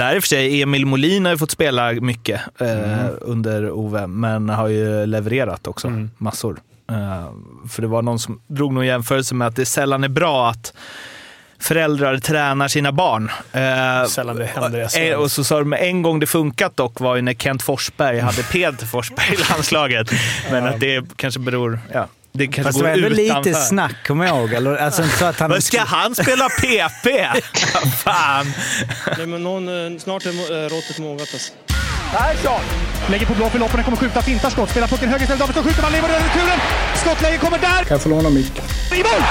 Där i och för sig, Emil Molin har ju fått spela mycket eh, under Ove, men har ju levererat också Mm. massor. Eh, för det var någon som drog någon jämförelse med att det sällan är bra att föräldrar tränar sina barn. Eh, Sällan det händer i Eh. Och så sa de en gång det funkat dock var ju när Kent Forsberg hade Peter Forsberg i landslaget. Men att det kanske beror... Ja, det kanske Fast det var ändå lite snack, kommer jag ihåg. Eller, alltså, så att han... Ska han spela PP? Fan! Nej, men någon, eh, snart är eh, råttet mogat alltså. Persson! Lägger på blå för loppen, kommer skjuta, fintar skott, spelar pucken höger istället, Davidsson skjuter, man lever över returen! Skottläge kommer där! Kan jag få låna micken? I mål!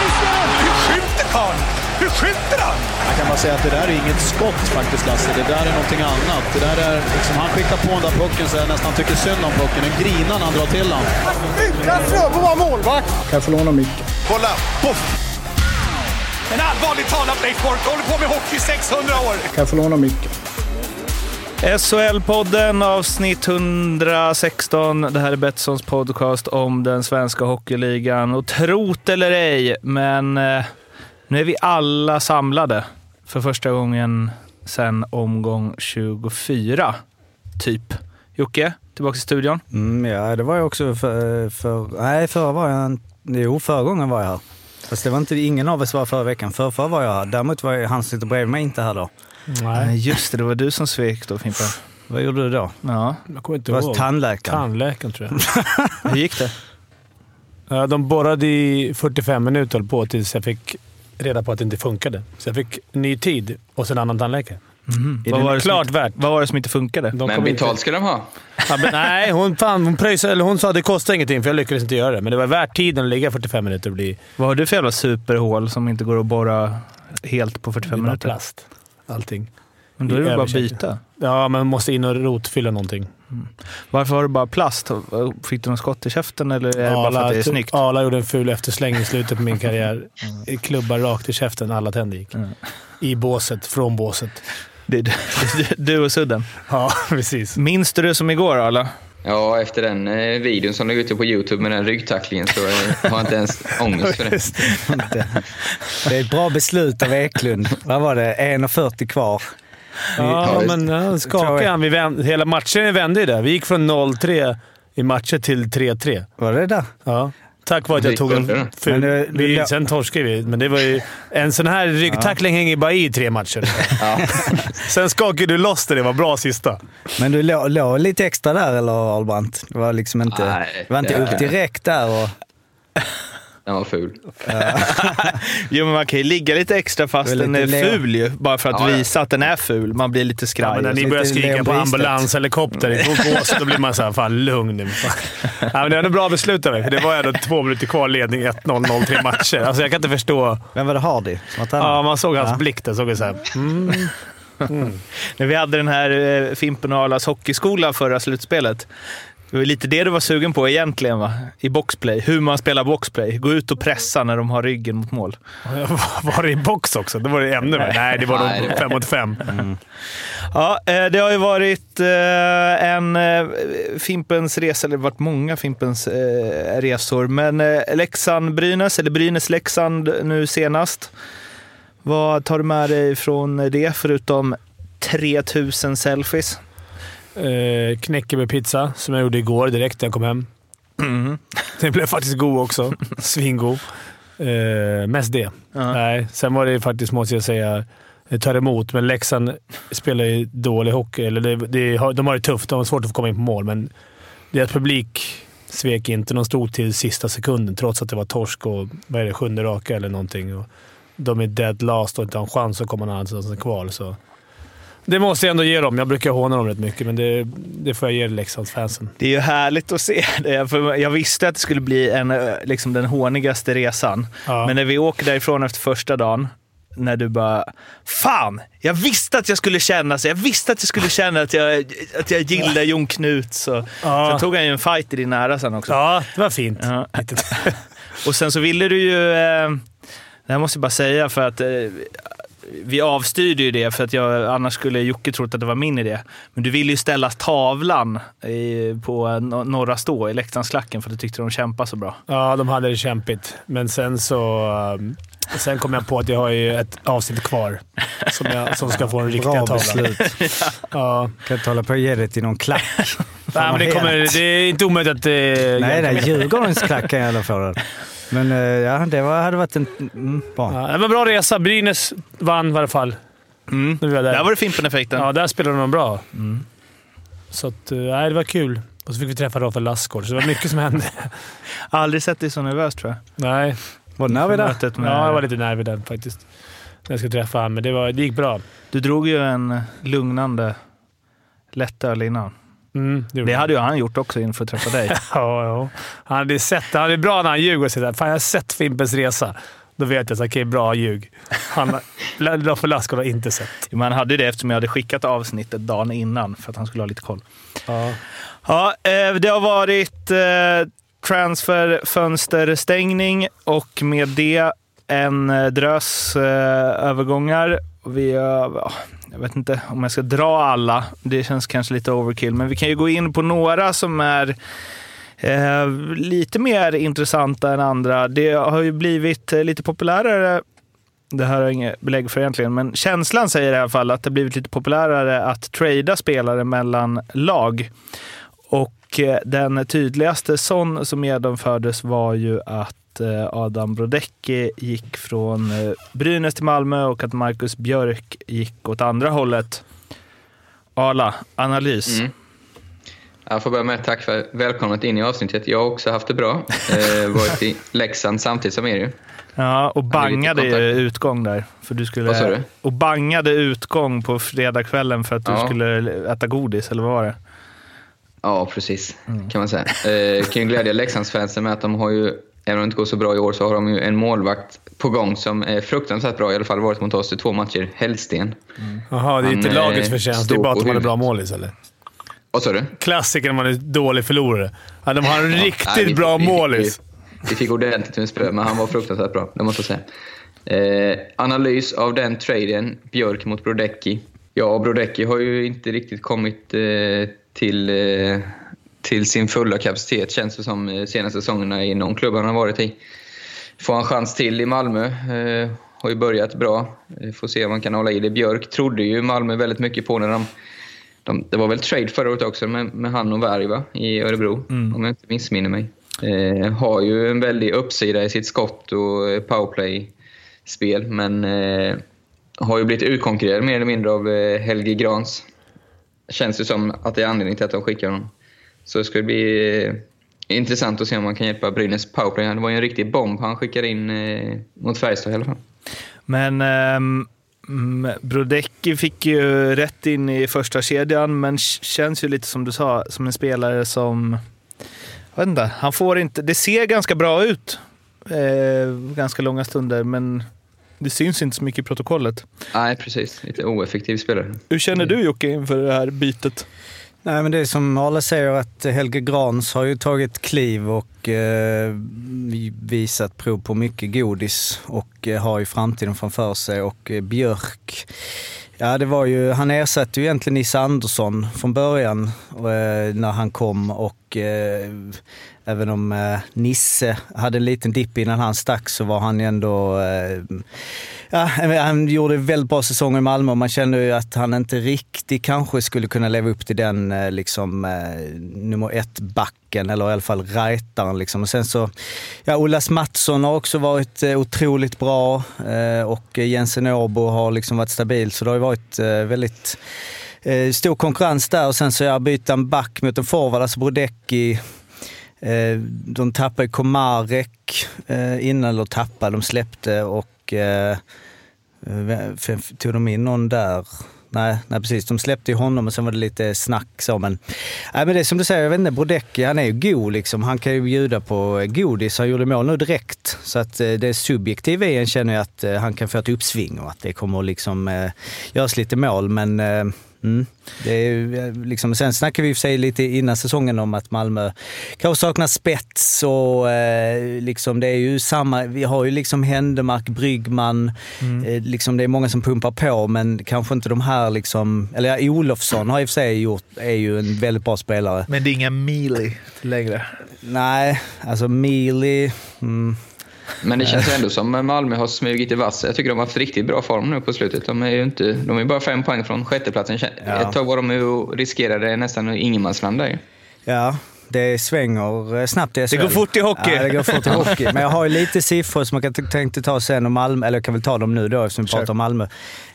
Hur skjuter karln? Hur skjuter han? Jag kan bara säga att det där är inget skott faktiskt Lasse. Det där är någonting annat. Det där är liksom, han skickar på den där pucken så jag nästan tycker synd om pucken. Den grinar när han drar till den. Utan Fröbo var målvakt! Kan jag få låna micken? Kolla! Poff! En allvarligt talat Leif Boork håller på med hockey i 600 år! Kan jag få låna micken? SHL-podden avsnitt 116. Det här är Betssons podcast om den svenska hockeyligan. Och trot eller ej, men eh, nu är vi alla samlade för första gången sedan omgång 24, typ. Jocke, tillbaka i studion. Mm, ja, det var jag också för... för nej, förra var jag... en- Jo, förra gången var jag här. Fast det var inte, ingen av oss var förra veckan. För, förra var jag här. Däremot var jag, han som sitter bredvid mig inte här då. Nej. Just det, det var du som svek då Fimpen. Vad gjorde du då? Ja, Jag kommer inte Det var ihåg. tandläkaren. Tandläkaren tror jag. hur gick det? Ja, de borrade i 45 minuter på tills jag fick reda på att det inte funkade. Så jag fick ny tid och sen annan tandläkare. Vad var, det Klart värt. vad var det som inte funkade? De Men betalt inte- ska de ha. Ja, men, nej, hon, fan, hon, pröjsade, eller hon sa att det kostade ingenting för jag lyckades inte göra det. Men det var värt tiden att ligga 45 minuter och bli Vad har du för jävla superhål som inte går att borra helt på 45 det var minuter? plast. Allting. Men då är det bara att byta. Ja, man måste in och rotfylla någonting. Varför har du bara plast? Fick du någon skott i käften eller är det bara för att det är snyggt? Arla gjorde en ful eftersläng i slutet på min karriär. Klubbar rakt i käften, alla tänder gick. Mm. I båset, från båset. Det är du, du och Sudden. Ja, precis. Minns du det som igår, Arla? Ja, efter den eh, videon som låg ute på YouTube med den ryggtacklingen så eh, har jag inte ens ångest för det. Det är ett bra beslut av Eklund. Vad var det? 1.40 kvar. Ja, Ja, men ja, jag. skakade han. Vi vänd, hela matchen vände ju där. Vi gick från 0-3 i matcher till 3-3. Var det där? Ja. Tack vare att jag tog en ful... det- det- vi, sen torskade vi, men det var ju... En sån här ryggtackling hänger ju bara i tre matcher. sen skakade du loss det. Det var bra sista. Men du låg, låg lite extra där eller Albrandt? Det var liksom inte, Nej, det var inte det- upp direkt där och... Den var ful. Jo, men man kan ju ligga lite extra fast den är ful ju. Bara för att Ja, ja. visa att den är ful. Man blir lite Ja, skraj. men när ni börjar skrika på ambulanshelikopter i båset, då blir man såhär, fan lugn nu. Ja, men det var ett bra beslut av mig, för det var ändå två minuter kvar ledning 1-0, 0-3 matcher. Alltså jag kan inte förstå. Vem var det Hardy? Ja, man såg hans Ja. blick där. Såg jag så här, mm. När vi hade den här eh, Fimpen och Arlas hockeyskola förra slutspelet. Det var lite det du var sugen på egentligen, va? I boxplay. Hur man spelar boxplay. Gå ut och pressa när de har ryggen mot mål. Var det i box också? Det var det ännu värre. Nej, det var det var- fem mot fem. Ja, eh, det har ju varit eh, en eh, Fimpens resa, eller varit många Fimpens resor, men Leksand-Brynäs, eller Brynäs-Leksand nu senast. Vad tar du med dig från det, förutom 3000 selfies? Eh, knäckebärpizza som jag gjorde igår direkt när jag kom hem. Den blev faktiskt god också. Svingod. Eh, mest det. Ja. Nej, sen var det faktiskt, måste jag säga, det tar emot. Men Leksand spelar ju dålig hockey. Eller det, det, de har det tufft. De har svårt att få komma in på mål, men deras publik svek inte. De stod till sista sekunden, trots att det var torsk och vad är det, sjunde raka eller någonting. Och de är dead last och inte har en chans att komma någonstans kvar. Så. Det måste jag ändå ge dem. Jag brukar håna dem rätt mycket, men det, det får jag ge Leksandsfansen. Det är ju härligt att se det. För jag visste att det skulle bli en, eh, liksom den hånigaste resan. Ja. Men när vi åker därifrån efter första dagen, när du bara “Fan! Jag visste att jag skulle känna så. Jag visste att jag skulle känna att jag, att jag gillar Jon Knut”. Så. Ja. Sen tog han ju en fight i din nära sen också. Ja, det var fint. Ja. Och sen så ville du ju... Eh, det här måste jag bara säga för att eh, vi avstyrde ju det för att jag, annars skulle Jocke trott att det var min idé. Men du ville ju ställa tavlan i, på no- Norra Stå i Leksandsklacken för att du tyckte de kämpade så bra. Ja, de hade det kämpigt. Men sen så... Och sen kom jag på att jag har ju ett avsnitt kvar som, jag, som ska få en riktiga Bra tavla. beslut. Ja. Kan inte hålla på och ge det till någon klack. Nej, men det, kommer, det är inte omöjligt att... Eh, Nej, nej. Djurgårdens klack kan jag alla få den. Men eh, ja, det var, hade varit en mm. Ja, det var en bra resa. Brynäs vann i alla fall. Mm. Nu är jag där. Där var det Fimpen-effekten. Ja, där spelade de bra. Så att, eh, nej, det var kul. Och så fick vi träffa Rafael Lassgård, så det var mycket som hände. Aldrig sett dig så nervös tror jag. Nej. Var när vi där? Med, Ja, jag var lite nervig där faktiskt. När jag skulle träffa honom, men det, var, det gick bra. Du drog ju en lugnande lättöl innan. Mm, Det jag. hade ju han gjort också inför att träffa dig. Ja, ja. Han hade sett det. Han är bra när han ljuger och säger Fan, jag har sett Fimpens Resa. Då vet jag att okej, bra ljug. Han, Rafael Lassgård har inte sett. Man hade det eftersom jag hade skickat avsnittet dagen innan för att han skulle ha lite koll. Ja. Ja, eh, det har varit eh, transferfönsterstängning och med det en eh, drös övergångar. Vi, eh, jag vet inte om jag ska dra alla. Det känns kanske lite overkill, men vi kan ju gå in på några som är eh, lite mer intressanta än andra. Det har ju blivit eh, lite populärare det här har jag inget belägg för egentligen, men känslan säger i alla fall att det blivit lite populärare att trada spelare mellan lag. Och eh, den tydligaste sån som genomfördes var ju att eh, Adam Brodecki gick från eh, Brynäs till Malmö och att Marcus Björk gick åt andra hållet. Arla, analys. Mm. Jag får börja med tack för välkomnat in i avsnittet. Jag har också haft det bra. Eh, varit i Leksand samtidigt som er ju. Ja, och bangade utgång där. För du skulle, Vad sa du? Och bangade utgång på fredagskvällen för att du Ja. skulle äta godis, eller vad var det? Ja, precis. Kan man säga. Eh, kan ju glädja Leksandsfansen med att de har ju, även om det inte går så bra i år, så har de ju en målvakt på gång som är fruktansvärt bra. I alla fall varit mot oss i två matcher. Hellsten. Jaha, det är inte lagets förtjänst. Det är bara att man är bra målis, eller? Vad sa du? Klassiker när man är dålig förlorare. Ja, de har en Ja, riktigt nej, vi- bra målis. Vi, vi fick ordentligt med spö, men han var fruktansvärt bra. Det måste jag säga. Eh, analys av den traden, Björk mot Brodecki. Ja, Brodecki har ju inte riktigt kommit eh, till, eh, till sin fulla kapacitet, känns det som, eh, senaste säsongerna i någon klubb han har varit i. Får han chans till i Malmö. Eh, har ju börjat bra. Får se om han kan hålla i det. Björk trodde ju Malmö väldigt mycket på när de de, det var väl trade förra året också med, med han och Berg va? i Örebro, om jag inte missminner mig. Eh, har ju en väldig uppsida i sitt skott och eh, powerplay-spel, men eh, har ju blivit utkonkurrerad mer eller mindre av eh, Helge Grans. Känns ju som att det är anledningen till att de skickar honom. Så det ska bli eh, intressant att se om man kan hjälpa Brynäs powerplay. Det var ju en riktig bomb han skickade in eh, mot Färjestad i alla fall. Men mm, Brodecki fick ju rätt in i första kedjan men känns ju lite som du sa, som en spelare som... Jag vet inte, han får inte... Det ser ganska bra ut eh, ganska långa stunder, men det syns inte så mycket i protokollet. Nej, precis. Lite oeffektiv spelare. Hur känner du Jocke inför det här bytet? Nej, men det är som alla säger att Helge Grans har ju tagit kliv och eh, visat prov på mycket godis och eh, har ju framtiden framför sig. Och eh, Björk, ja det var ju, han ersatte ju egentligen Nisse Andersson från början eh, när han kom och eh, även om eh, Nisse hade en liten dipp innan han stack så var han ju ändå eh, Ja, han gjorde väldigt bra säsonger i Malmö och man kände ju att han inte riktigt kanske skulle kunna leva upp till den eh, liksom, eh, nummer ett-backen, eller i alla fall rightaren. Liksom. Och sen så, ja, Olas Mattsson har också varit eh, otroligt bra eh, och Jensen Åbo har liksom varit stabil, så det har ju varit eh, väldigt eh, stor konkurrens där. Och sen så jag byta en back mot en forward, alltså Brodecki Eh, de tappade Komarek eh, innan, eller tappade, de släppte och eh, tog de in någon där? Nej, nej, precis. De släppte ju honom och sen var det lite snack så. Men, nej, men det är som du säger, jag vet inte, Brodecki han är ju god liksom. Han kan ju bjuda på godis. Han gjorde mål nu direkt. Så att eh, det subjektiva i en känner jag att eh, han kan få ett uppsving och att det kommer att liksom eh, göras lite mål. Men eh, Mm. Det är eh, liksom, sen snackade vi i sig lite innan säsongen om att Malmö kanske saknar spets och eh, liksom, det är ju samma, vi har ju liksom Händemark, Bryggman, eh, liksom, det är många som pumpar på men kanske inte de här liksom, eller ja, Olofsson har i och för sig gjort, är ju en väldigt bra spelare. Men det är inga Mealy längre. Nej, alltså Mili, mm, Men det känns ändå som att Malmö har smugit i vass. Jag tycker de har haft riktigt bra form nu på slutet. De är ju inte, de är bara fem poäng från sjätteplatsen. Ja. Ett tag var de ju riskerade nästan ingenmansland där. Ja, det svänger eh, snabbt i SHL. Det går fort i hockey. Ja, det går fort i hockey. Men jag har ju lite siffror som jag tänkte ta sen om Malmö, eller jag kan väl ta dem nu då eftersom vi Kör. pratar om Malmö.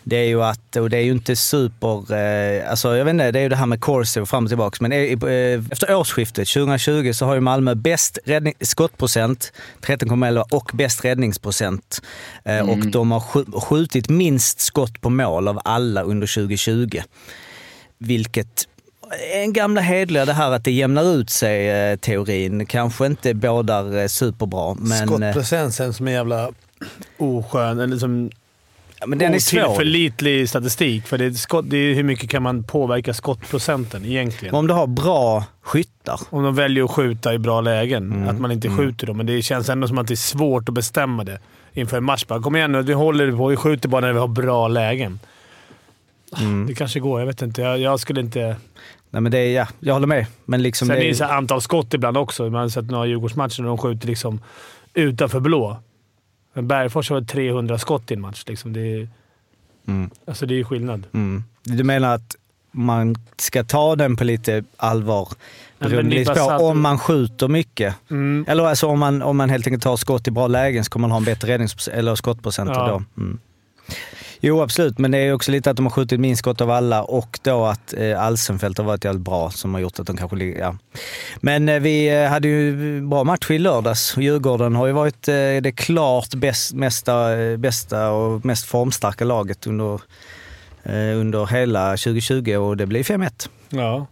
Det är ju att, och det är ju inte super, eh, alltså jag vet inte, det är ju det här med corsi och fram och tillbaka. Men eh, efter årsskiftet 2020 så har ju Malmö bäst räddning, skottprocent, 13,11 och bäst räddningsprocent. Eh, Och de har skj- skjutit minst skott på mål av alla under 2020. Vilket en gamla hedliga det här att det jämnar ut sig eh, teorin kanske inte bådar eh, superbra. Men, eh, Skottprocent känns som en jävla oskön, eller som ja, men den är svår. otillförlitlig statistik. För det är, skott, det är hur mycket kan man påverka skottprocenten egentligen? Om du har bra skyttar. Om de väljer att skjuta i bra lägen. Mm. Att man inte skjuter dem. Men det känns ändå som att det är svårt att bestämma det inför en match. Bara, Kom igen nu, vi håller på. Vi skjuter bara när vi har bra lägen. Mm. Det kanske går. Jag vet inte. Jag, jag skulle inte... Nej, men det är, ja, jag håller med. Men liksom Sen det är det så antal skott ibland också. Man har sett några Djurgårdsmatcher där de skjuter liksom utanför blå. Men Bergfors har 300 skott i en match. Liksom. Det, är, Mm. alltså det är skillnad. Mm. Du menar att man ska ta den på lite allvar beroende på så att- om man skjuter mycket. Mm. Eller alltså om man, om man helt enkelt tar skott i bra lägen så kommer man ha en bättre räddnings eller skottprocent Ja. då. Jo, absolut. Men det är också lite att de har skjutit minst skott av alla och då att eh, Alsenfelt har varit jävligt bra som har gjort att de kanske ligger... Ja. Men eh, vi eh, hade ju bra match i lördags. Djurgården har ju varit eh, det klart bäst, mesta, eh, bästa och mest formstarka laget under, eh, under hela 2020 och det blir 5-1. Ja.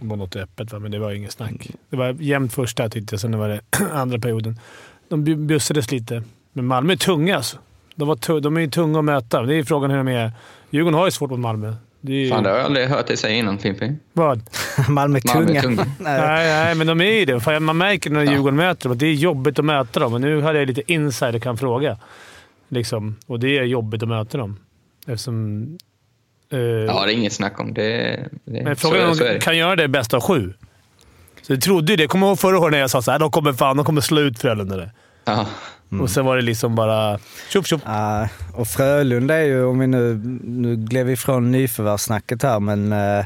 Det var något öppet, va? men det var inget snack. Det var jämnt första tyckte jag, sen var det andra perioden. De bussades bjussades lite. Men Malmö är tunga alltså. De, var de är ju tunga att möta. Det är frågan hur de är. Djurgården har ju svårt mot Malmö. Det ju... Fan, det har jag aldrig hört dig säga innan Fimpen. Vad? Malmö Malmö tunga. tunga. Nej. Nej, men de är ju det. Fan, man märker när Ja. Djurgården möter dem att det är jobbigt att möta dem. Men nu hade jag lite insider kan fråga. Liksom. Och det är jobbigt att möta dem. Eftersom... eh, Ja, det är inget snack om. Det, det, men så, frågan är om så de kan göra det bästa av sju. Så jag trodde ju det. Kommer ihåg förra året när jag sa att de kommer fan de kommer slå ut Frölunda. där. Ja. Och sen var det liksom bara tjoff tjoff. Ja, och Frölunda är ju, om vi nu, nu gled vi ifrån nyförvärvssnacket här, men eh,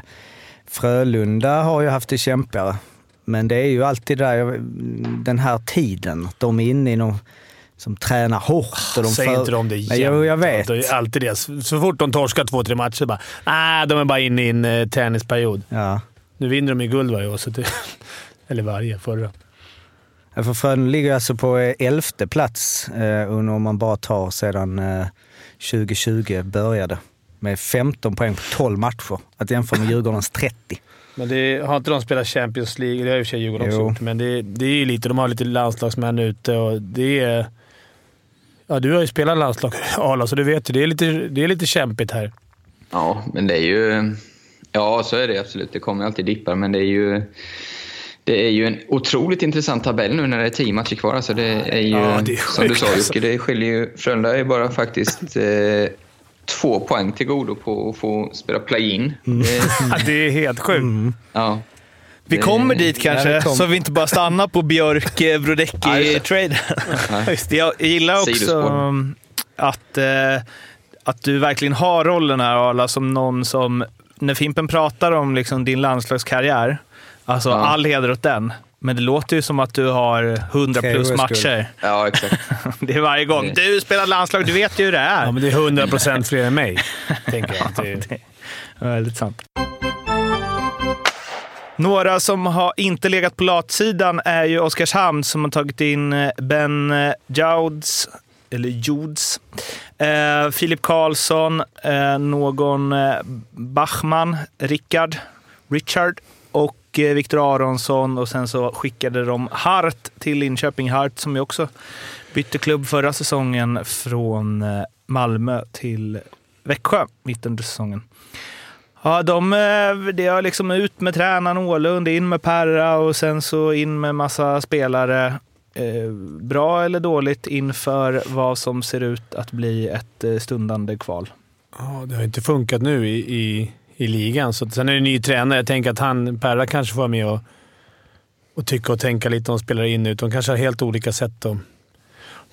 Frölunda har ju haft det kämpigare. Men det är ju alltid där, den här tiden, de är inne i någon som tränar hårt. Och de Säg för- inte om det jämt. jo, jag vet. Det är alltid det. Så så fort de torskar två, tre matcher bara nej, de är bara inne i en eh, träningsperiod. Ja. Nu vinner de ju guld varje år. Så det, eller varje, förra. För Frölunda ligger alltså på eh, elfte plats eh, om man bara tar sedan eh, 2020 började. Med 15 poäng på 12 matcher. Att jämföra med Djurgårdens 30. Men det, har inte de spelat Champions League? Det har i och för sig Djurgården också Jo. gjort, men det, det är ju lite... De har lite landslagsmän ute och det är... Ja, du har ju spelat landslag, Arla, så du vet ju. Det är lite, det är lite kämpigt här. ja, men det är ju... Ja, så är det absolut. Det kommer alltid dippar, men det är ju... Det är ju en otroligt intressant tabell nu när det är tio matcher kvar. Alltså det är ju, Ja, det är som du sa. Jocke, det skiljer ju... Frölunda är ju bara faktiskt eh, två poäng till godo på att få spela play-in. Det- Ja, det är helt sjukt. Ja. Vi kommer dit kanske, Ja, vi kom- så vi inte bara stannar på Björk just Brodecki-traden. jag gillar också att, eh, att du verkligen har rollen här Arla, som någon som, när Fimpen pratar om liksom din landslagskarriär, alltså Ja. all heder åt den. Men det låter ju som att du har 100 Tre plus matcher. ja, exakt. Det är varje gång. Du spelar landslag, du vet ju hur det är. Ja, men det är 100 procent fler än mig, tänker jag. Det, Det är väldigt sant. Några som har inte legat på latsidan är ju Oskarshamn som har tagit in eh, Ben eh, Jouds, eller Jouds, eh, Filip Karlsson, eh, någon eh, Bachman, Rickard, Richard Eh, Viktor Aronsson och sen så skickade de Hart till Linköping. Hart som ju också bytte klubb förra säsongen från eh, Malmö till Växjö mitt under säsongen. Ja, de, eh, det har liksom ut med tränaren Ålund, in med Perra och sen så in med massa spelare. Eh, bra eller dåligt inför vad som ser ut att bli ett stundande kval. ja, det har inte funkat nu i, i, i ligan. Så, sen är det en ny tränare. Jag tänker att han, Perra kanske får vara med och, och tycka och tänka lite om spelare in ut. De kanske har helt olika sätt att,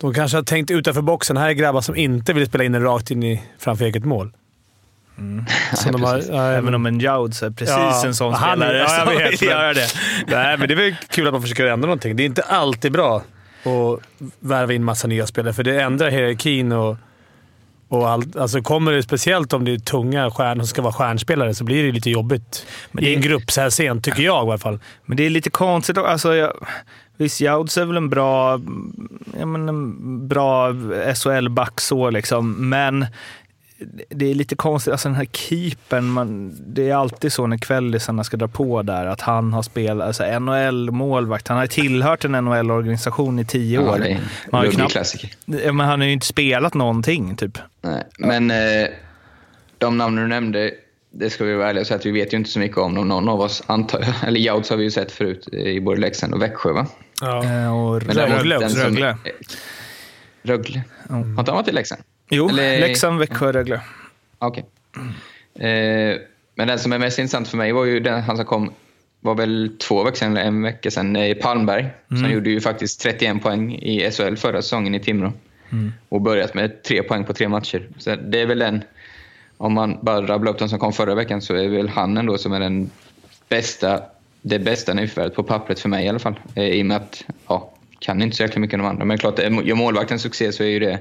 De kanske har tänkt utanför boxen. Här är grabbar som inte vill spela in den rakt in i, framför eget mål. Som de har, ja, Även om en Jouds är precis Ja, en sån han- spelare ja, jag som vet, vill göra det. Nej, men det är väl kul att man försöker ändra någonting. Det är inte alltid bra att värva in massa nya spelare, för det ändrar hierarkin och, och allt. Alltså kommer det, speciellt om det är tunga stjärnor som ska vara stjärnspelare, så blir det lite jobbigt Men i det- en grupp så här sent, tycker jag i alla fall. Men det är lite konstigt. Alltså, jag, visst, Jouds är väl en bra, men en bra SHL-back så liksom, men det är lite konstigt. Alltså den här keepern, man, det är alltid så när kvällisarna ska dra på där, att han har spelat alltså NHL-målvakt. Han har tillhört en NHL-organisation i tio Ja, år. Man har knappt- klassiker. Men han har ju inte spelat någonting, typ. Nej. Men eh, de namn du nämnde, det ska vi vara ärliga och säga att vi vet ju inte så mycket om dem. Någon av oss, antar jag. Eller Jouds har vi ju sett förut i både Leksand och Växjö, va? Ja. Eh, Och Rögle också, Rögle. Rögle? Har inte han varit i Leksand? Jo, Eller- Leksand, Växjö, Rögle. Okej. Eh, men den som är mest intressant för mig var ju den, han som kom, var väl två veckor sedan, eller en vecka sedan, eh, Palmberg. Som gjorde ju faktiskt 31 poäng i SHL förra säsongen i Timrå. Och börjat med tre poäng på tre matcher. Så det är väl den, om man bara rabblar upp den som kom förra veckan, så är väl han ändå som är den bästa, det bästa nyförvärvet på pappret för mig i alla fall. Eh, I och med att, ja, kan inte så jäkla mycket om de andra. Men klart, gör målvakten succé så är ju det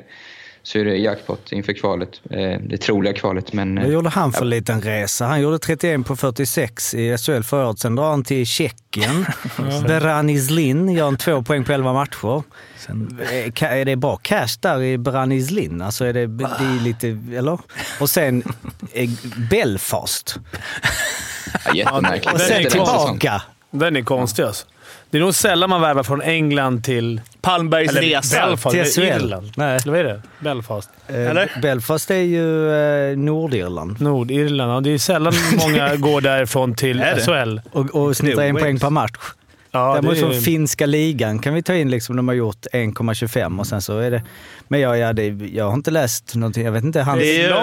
så är det jackpot inför kvalet. Eh, Det troliga kvalet. Men, eh, Vad gjorde han för liten resa? Han gjorde 31 på 46 i SHL förra året. Sen drar han till Tjeckien. Beranizlin gör en två poäng på 11 matcher. Eh, ka- Är det bra cash där i Beranizlin? Alltså är det, det är lite, eller? Och sen eh, Belfast. ja, jättemärkligt. Och sen tillbaka. Den är konstig alltså. Det är nog sällan man värvar från England till... Palmbergs Eller resa. Belfast. till SHL. Irland. Nej. Eller vad är det? Belfast. Eh, Eller? Belfast är ju eh, Nordirland. Nordirland. Ja, det är sällan många går därifrån till? SHL. Och, och snittar en poäng per match. Ja, Däremot det från finska ligan kan vi ta in liksom, de har gjort 1,25 och sen så är det... Men jag, ja, det, jag har inte läst någonting. Jag vet inte. Han, Det är det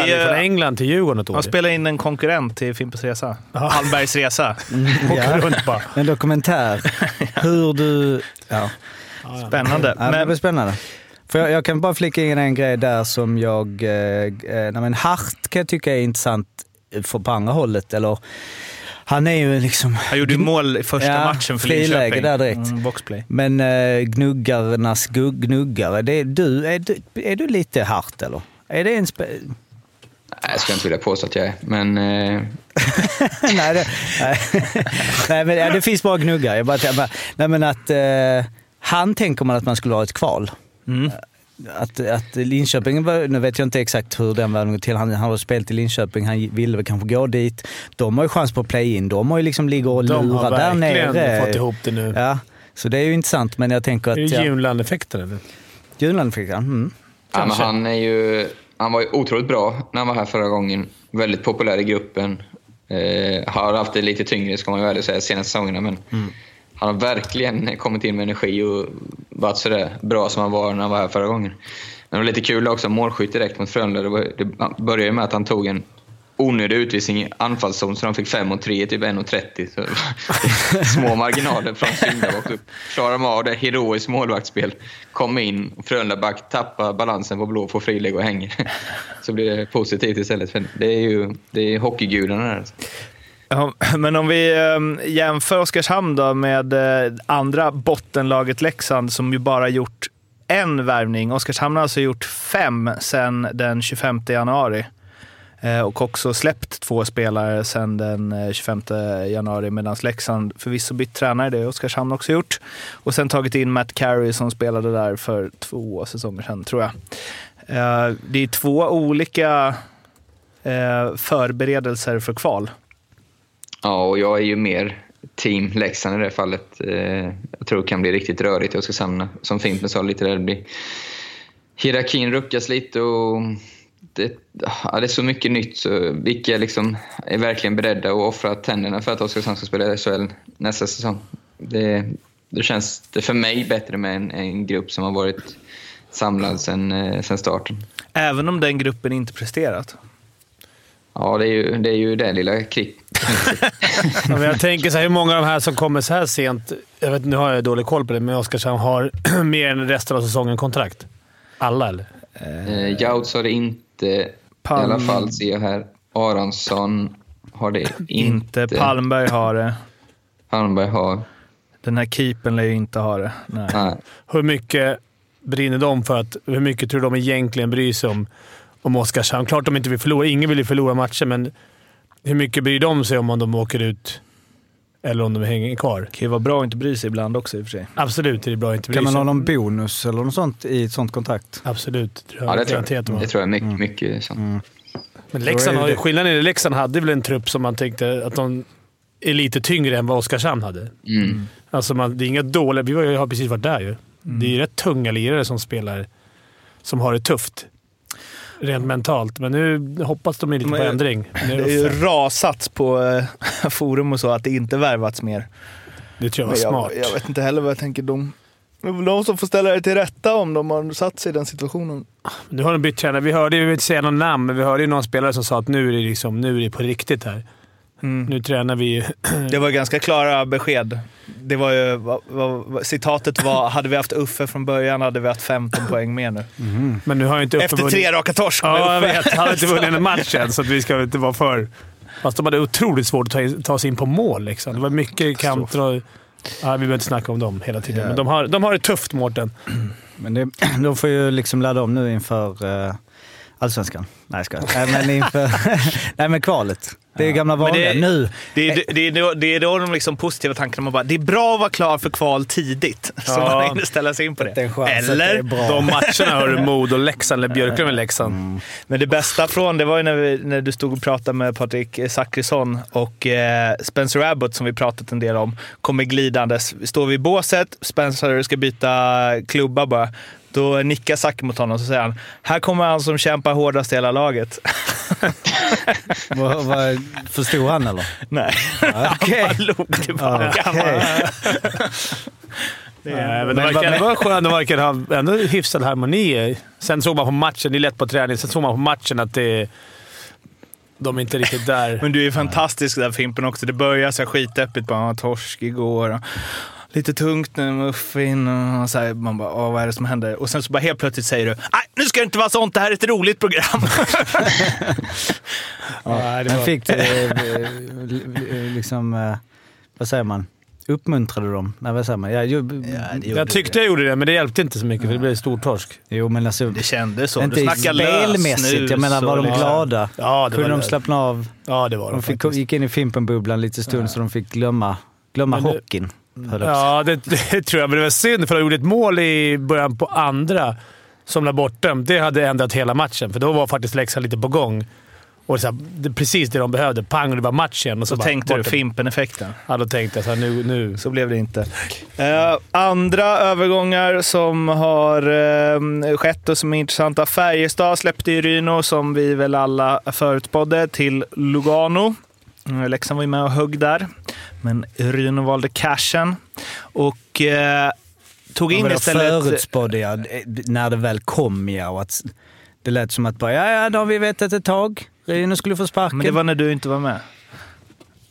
här är från England till Djurgården. Han spelar in en konkurrent till Fimpens Resa. Palmbergs Resa. Åker runt bara. En dokumentär. Hur du... Ja, Spännande. ja det blir spännande. För jag, jag kan bara flika in en grej där som jag... Eh, eh, nej men Hart kan jag tycka är intressant för på andra hållet. Eller, han är ju liksom... han gjorde mål i första Ja, matchen för Linköping. där direkt. Mm, boxplay. Men eh, gnuggarnas gnuggare, det är, du, är, du, är du lite Hart eller? Är det en... Spe- Nej, jag skulle inte vilja påstå att jag är. Men eh, nej, det, nej. nej, men ja, det finns bara gnuggar. Jag bara, jag bara, nej, men att eh, han tänker man att man skulle ha ett kval. Att, att Linköping, nu vet jag inte exakt hur den värvningen går till. Han, han har spelat i Linköping, han ville väl kanske gå dit. De har ju chans på play-in. De har ju liksom ligger och De lurar har där verkligen nere. fått ihop det nu. Ja, så det är ju intressant, men jag tänker att... Är det Junland-effekten eller? Junland fick han. Mm. ja, men han, är ju, han var ju otroligt bra när han var här förra gången. Väldigt populär i gruppen. Eh, har haft det lite tyngre, ska man ju ärligt säga, senaste säsongerna. Men han har verkligen kommit in med energi och varit sådär bra som han var när han var här förra gången. Men det var lite kul också, målskytt direkt mot Frölunda. Det, var, det började ju med att han tog en onödig utvisning i anfallszon så de fick 5 mot 3 typ 1.30. Små marginaler från syndabock upp. Klarar de av det, heroiskt målvaktsspel. Kommer in, Frölunda back tappar balansen på blå, får friläge och hänger. Så blir det positivt istället. För det är ju det är hockeygudarna där. Alltså. Ja, men om vi ehm, jämför Oskarshamn då med eh, andra bottenlaget Leksand som ju bara gjort en värvning. Oskarshamn har alltså gjort fem sedan den 25 januari. Eh, och också släppt två spelare sedan den eh, 25 januari medan Leksand förvisso bytt tränare, det har Oskarshamn också gjort. Och sen tagit in Matt Carey som spelade där för två säsonger sedan, tror jag. Det är två olika förberedelser för kval. Ja, och jag är ju mer team Leksand i det fallet. Eh, jag tror det kan bli riktigt rörigt i Oskarshamn. Som Fimpen sa lite där, det blir... Hierarkin ruckas lite och det, ja, det är så mycket nytt. Så vilka liksom är verkligen beredda att offra tänderna för att Oskarshamn ska spela i SHL nästa säsong? Det, det känns det för mig bättre med en, en grupp som har varit samlad sedan eh, sedan starten. Även om den gruppen inte presterat. Ja, det är ju det, är ju det lilla kri- Ja, men jag tänker så här, hur många av de här som kommer så här sent, jag vet, nu har jag dålig koll på det, men Oskarshamn har mer än resten av säsongen kontrakt? Alla eller? Eh, Jouts har det inte. I Palm- alla fall ser jag här. Aronsson har det inte. Inte. Palmberg har det. Palmberg har. Den här keepern lär ju inte ha det. Nej. Nej. Hur mycket brinner de för att... Hur mycket tror de egentligen bryr sig om, om Oskarshamn? Klart de inte vill förlora. Ingen vill ju förlora matcher, men hur mycket bryr de sig om, om de åker ut eller om de hänger kvar? Det kan ju vara bra att inte bry sig ibland också i och för sig. Absolut är det bra att inte bry Kan man sig. ha någon bonus eller något sånt i ett sånt kontrakt? Absolut. Tror Ja, det tror jag. Det tror jag är mycket, mycket sånt. Men Leksand är har ju, skillnaden är att Leksand hade väl en trupp som man tänkte att de är lite tyngre än vad Oskarshamn hade. Mm. Alltså man, det är inga dåliga... Vi har precis varit där ju. Det är ju rätt tunga lirare som spelar, som har det tufft. Rent mentalt. Men nu hoppas de lite på Men- ändring. Nu Det är ju rasats på eh, forum och så att det inte värvats mer. det tror jag var Men smart. jag, jag vet inte heller vad jag tänker. De, de som får ställa det till rätta om de har satt sig i den situationen. Nu har de bytt tränare. Vi hörde, jag vill inte säga någon namn, men vi hörde ju någon spelare som sa att nu är det, liksom, nu är det på riktigt här. Mm. Nu tränar vi... Det var ganska klara besked. Det var ju, citatet var hade vi haft Uffe från början hade vi haft 15 poäng mer nu. Men nu har ju inte Uffe Efter vunnit- tre raka torsk med Ja, jag vet. Han har inte vunnit en match än, så att vi ska inte vara för... Fast de hade otroligt svårt att ta, in, ta sig in på mål. Liksom. Det var mycket kanter och... Ja, vi behöver inte snacka om dem hela tiden, Ja. men de har, de har det tufft, Mårten. Men det, de får ju liksom ladda om nu inför uh, allsvenskan. Nej, jag skojar. Nej, men inför... Nej, men kvalet. Det är gamla vanliga. det- Nu. Det är, det, är då, det är då de liksom positiva tankarna. Man bara, det är bra att vara klar för kval tidigt. Så Ja. man hinner ställa sig in på det. Det det Eller? De matcherna har du Modo, Leksand eller Björklöven, Leksand. Men det bästa från det var ju när, vi, när du stod och pratade med Patrik Zackrisson och eh, Spencer Abbott, som vi pratat en del om, kommer glidandes. Står vi i båset, Spencer ska byta klubba bara. Då nickar Zack mot honom och så säger han “Här kommer han som kämpar hårdast i hela laget”. Vad, vad, förstod han eller? Nej, Okej. han bara log tillbaka. Bara, Okej. Nej, men Men verkar, det var skönt. De verkar ha ändå hyfsad harmoni. Sen såg man på matchen, det är lätt på träning, sen såg man på matchen att det, de är inte riktigt där. Men du är fantastisk där Fimpen också. Det börjar så här skitdeppigt. Bara, "Ah, torsk igår. Lite tungt nu med Uffin. Och så här, man bara, Åh, vad är det som händer? Och sen så bara helt plötsligt säger du, nej nu ska det inte vara sånt. Det här är ett roligt program. Det Men fick du eh, liksom, eh, vad säger man, uppmuntrade dem? Nej, vad säger man? Ja, ju, jag tyckte jag gjorde det, men det hjälpte inte så mycket för det blev stor torsk. Jo, men alltså, Det kändes så. inte du spelmässigt. Jag menar, var de liksom- glada? Ja, det Kunde var de slappna av? Ja, det var de, De fick, faktiskt. gick in i Fimpen-bubblan lite stund så de fick glömma, glömma Men hockeyn. Ja, det, det tror jag. Men det var synd, för de gjorde ett mål i början på andra som la bort dem. Det hade ändrat hela matchen, för då var faktiskt Leksand lite på gång. Och så här, det är precis det de behövde. Pang, och det var match igen. Och så Så bara tänkte du. Fimpen-effekten. Ja, då tänkte jag så här, nu, nu. Så blev det inte. Eh, andra övergångar som har eh, skett och som är intressanta. Färjestad släppte ju Ryno, som vi väl alla förutspådde, till Lugano. Eh, Leksand var ju med och högg där, men Ryno valde cashen. Och eh, tog in istället... förutspådde jag när det väl kom, ja. Och att det lät som att bara, ja, ja, det har vi vetat ett tag. Ryno skulle få sparken. Men det var när du inte var med.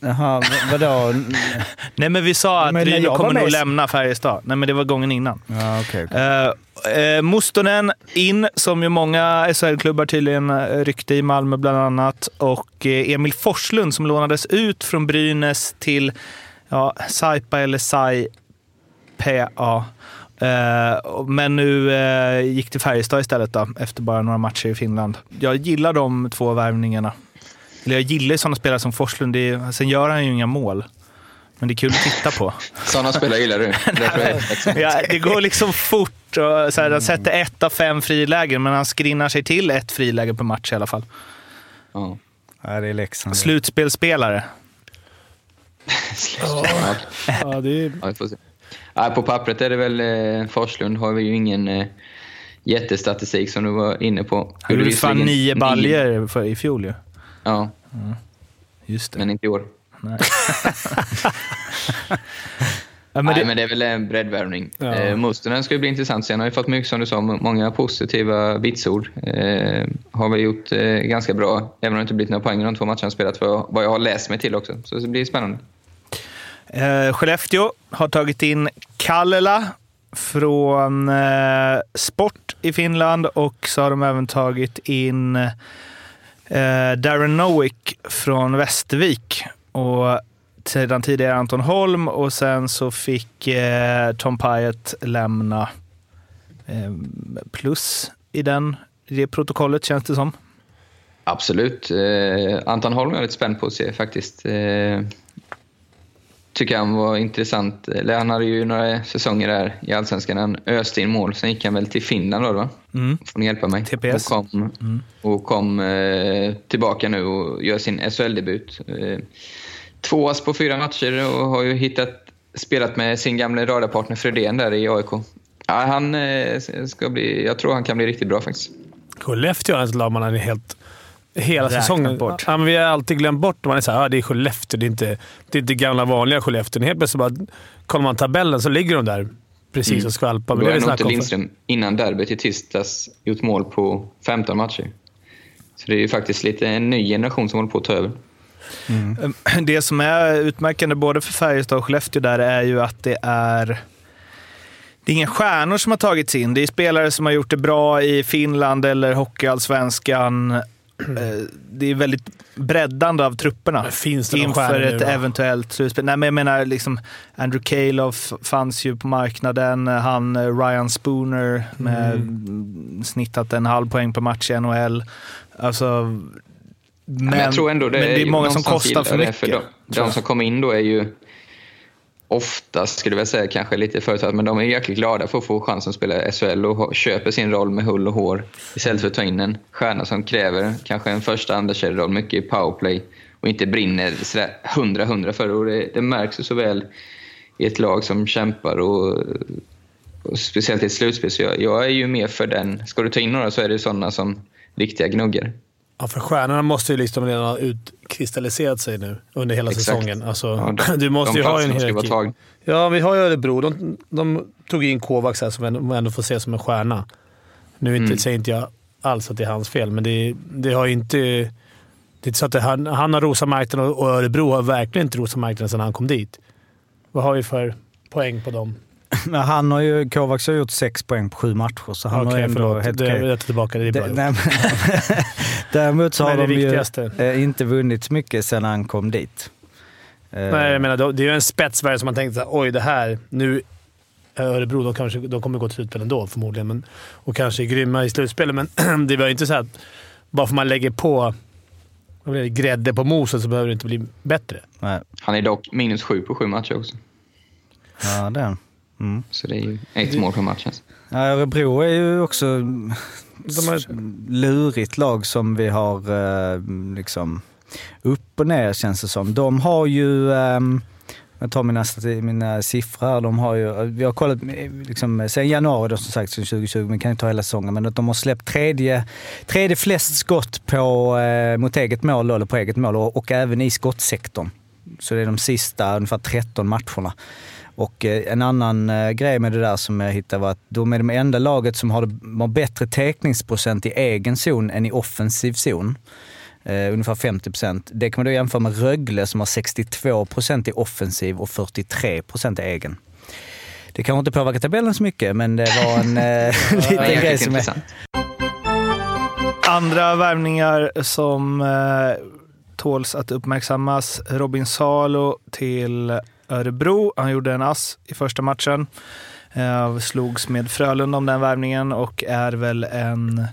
Jaha, vadå? Nej, men vi sa att Men var kommer nog lämna Färjestad. Nej, men det var gången innan. Ja, okej. okej. Uh, uh, Mustonen in, som ju många SHL-klubbar tydligen uh, ryckte i Malmö bland annat. Och eh, Emil Forslund som lånades ut från Brynäs till ja, Saipa eller. Uh, men nu gick till Färjestad istället då, efter bara några matcher i Finland. Jag gillar de två värvningarna. Eller jag gillar sådana spelare som Forslund. Det är, sen gör han ju inga mål. Men det är kul att titta på. Sådana spelare gillar du. Ja, det går liksom fort. Och så här, han sätter ett av fem frilägen, men han skrinnar sig till ett friläge per match i alla fall. Ja. Ja, det är Leksand. Slutspelsspelare. Ja, Ja, det är, ja, vi får se. Ja, på pappret är det väl eh, Forslund har vi ju ingen eh, jättestatistik som du var inne på. Han gjorde fan nio baljer i fjol ju. Ja, Just det. men inte i år. Nej. Ja, men Nej, det, men det är väl en breddvärvning. Ja. Eh, Mustonen ska ju bli intressant. Sen har ju fått mycket, som du sa, många positiva vitsord. Eh, har väl gjort eh, ganska bra, även om det inte blivit några poäng i de två matcherna han spelat, för vad jag har läst mig till också. Så det blir spännande. Eh, Skellefteå har tagit in Kallela från eh, Sport i Finland och så har de även tagit in eh, Darren Nowick från Västervik. Och sedan tidigare Anton Holm och sen så fick eh, Tom Pyatt lämna eh, plus i, den, i det protokollet känns det som. Absolut. Eh, Anton Holm är jag lite spänd på att se faktiskt. Eh, Tycker han var intressant. Eller han hade ju några säsonger där i Allsvenskan. Han öste in mål. Sen gick han väl till Finland då, va? Mm. Får ni hjälpa mig? TPS. Och kom, och kom eh, tillbaka nu och gör sin SHL-debut. Eh, två ass på fyra matcher och har ju hittat, spelat med sin gamla radarpartner Fredén där i AIK. Ja, han eh, ska bli, jag tror han kan bli riktigt bra faktiskt. Skellefteå är ett lag man är helt... Hela Räknat säsongen. bort. Ja, men vi har alltid glömt bort Man är såhär, ah, det är Skellefteå. Det är inte det är inte gamla vanliga Skellefteå. Helt plötsligt bara, kollar man tabellen så ligger de där precis Mm. och skvalpar. Men Då det har nog inte. Lindström innan derbyt i tisdags gjort mål på 15 matcher. Så det är ju faktiskt lite en ny generation som håller på att ta över. Det som är utmärkande både för Färjestad och Skellefteå där är ju att det är det är inga stjärnor som har tagits in. Det är spelare som har gjort det bra i Finland eller Hockeyallsvenskan. Eh, Det är väldigt breddande av trupperna inför nu ett då? eventuellt slutspel. Nej, men jag menar, liksom, Andrew Calof fanns ju på marknaden. Han eh, Ryan Spooner med Mm. snittat en halv poäng per match i NHL. Alltså, men, Men, jag tror ändå det, men det är många som kostar för mycket. det, För de, de som kommer in då är ju oftast, skulle jag säga, kanske lite företag, men de är jäkligt glada för att få chansen att spela SHL och köper sin roll med hull och hår istället för att ta in en stjärna som kräver kanske en första andra roll mycket i powerplay och inte brinner sådär 100-100 för det. Och det. Det märks ju så väl i ett lag som kämpar och, och speciellt i ett slutspel. Så jag, jag är ju mer för den. Ska du ta in några så är det sådana som riktiga gnuggar. Ja, för stjärnorna måste ju liksom redan ha utkristalliserat sig nu under hela Exakt. säsongen. Alltså, Ja, de- du måste ju ha en hierarki. Ja, vi har ju Örebro. De, de tog in Kovacs här som man ändå får se som en stjärna. Nu inte, Mm. säger inte jag alls att det är hans fel, men det, det har ju inte... Det är inte så att det, han, han har rosat marknaden och Örebro har verkligen inte rosat marknaden sedan han kom dit. Vad har vi för poäng på dem? Men han har ju, Kovacs har gjort sex poäng på sju matcher, så han har Okej, ändå förlåt. helt Det, okej. jag tar tillbaka det. Det är bra Det- gjort. nej, men- Däremot så har det de ju viktigaste. eh, inte vunnit så mycket sedan han kom dit. Eh, Nej, jag menar, det är ju en spetsvärde som man tänkte såhär, oj det här, nu är Örebro, de, kanske, de kommer gå till slutspel ändå förmodligen. Men, och kanske är grymma i slutspelet, men det var ju inte så att bara för man lägger på det, grädde på moset så behöver det inte bli bättre. nej. Han är dock minus sju på sju matcher också. Ja, det. Mm. Så det är ju ett mål per match. Alltså. Ja, Örebro är ju också De har, lurigt lag som vi har eh, liksom upp och ner känns det som. De har ju, ehm, jag tar mina, mina siffror här, de har ju, vi har kollat liksom, sen januari då som sagt, sen 2020, men kan ju ta hela säsongen, men att de har släppt tredje, tredje flest skott på, eh, mot eget mål, eller på eget mål och, och även i skottsektorn. Så det är de sista ungefär 13 matcherna. Och eh, en annan eh, grej med det där som jag hittade var att de är de enda laget som har, har bättre täckningsprocent i egen zon än i offensiv zon. Eh, ungefär 50 procent. Det kan man då jämföra med Rögle som har 62 procent i offensiv och 43 procent i egen. Det kanske inte påverkar tabellen så mycket, men det var en är liten grej som är... Andra värvningar som eh, tåls att uppmärksammas. Robin Salo till Örebro. Han gjorde en ass i första matchen. Eh, slogs med Frölunda om den värvningen och är väl en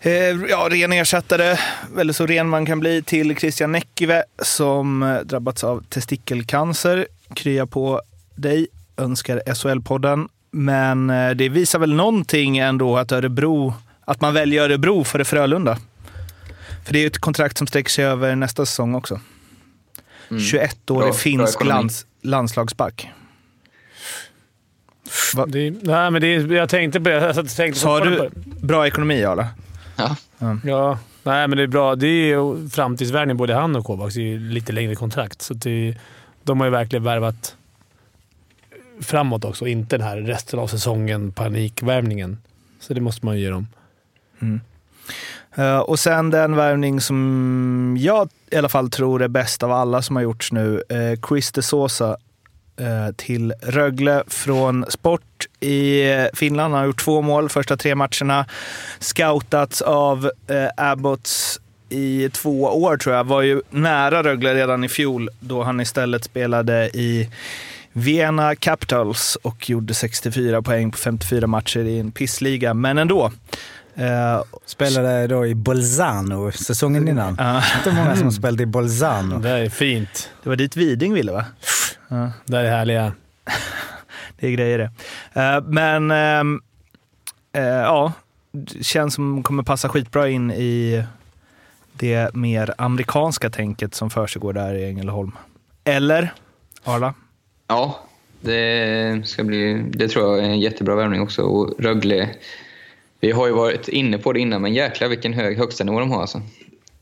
eh, ja, ren ersättare, eller så ren man kan bli, till Christian Näckive som eh, drabbats av testikelcancer. Krya på dig, önskar SHL-podden. Men eh, det visar väl någonting ändå att Örebro att man väljer Örebro före Frölunda. För det är ju ett kontrakt som sträcker sig över nästa säsong också. Mm. 21-årig Bra- bra finsk lands, landslagsback. Va? det, nej, men det, jag tänkte på det. Jag tänkte Sa du på bra ekonomi, Arla? Ja. det. Ja, nej, men det är bra. Det är ju framtidsvärvning både han och Kovacs. Det är ju lite längre kontrakt. Så det, de har ju verkligen värvat framåt också. Inte den här resten av säsongen panikvärvningen. Så det måste man ju ge dem. Eh, och sen den värvning som jag i alla fall tror är bäst av alla som har gjorts nu. Eh, Chris de Sosa eh, till Rögle från Sport i Finland. Han har gjort två mål första tre matcherna. Scoutats av eh, Abbots i två år tror jag. Var ju nära Rögle redan i fjol då han istället spelade i Vienna Capitals och gjorde 64 poäng på 54 matcher i en pissliga, men ändå. Uh, Spelade då i Bolzano säsongen innan. uh, Inte många som spelade i Bolzano. Det är fint. det var dit Widing ville va? Ja. Det är härliga. Det är grejer det. Eh, men ehm, eh, ja, det känns som kommer passa skitbra in i det mer amerikanska tänket som försiggår där i Ängelholm. Eller? Arla? Ja, det, ska bli, det tror jag är en jättebra värvning också. Och Rögle, vi har ju varit inne på det innan, men jäklar vilken hög högstanivå de har. Alltså.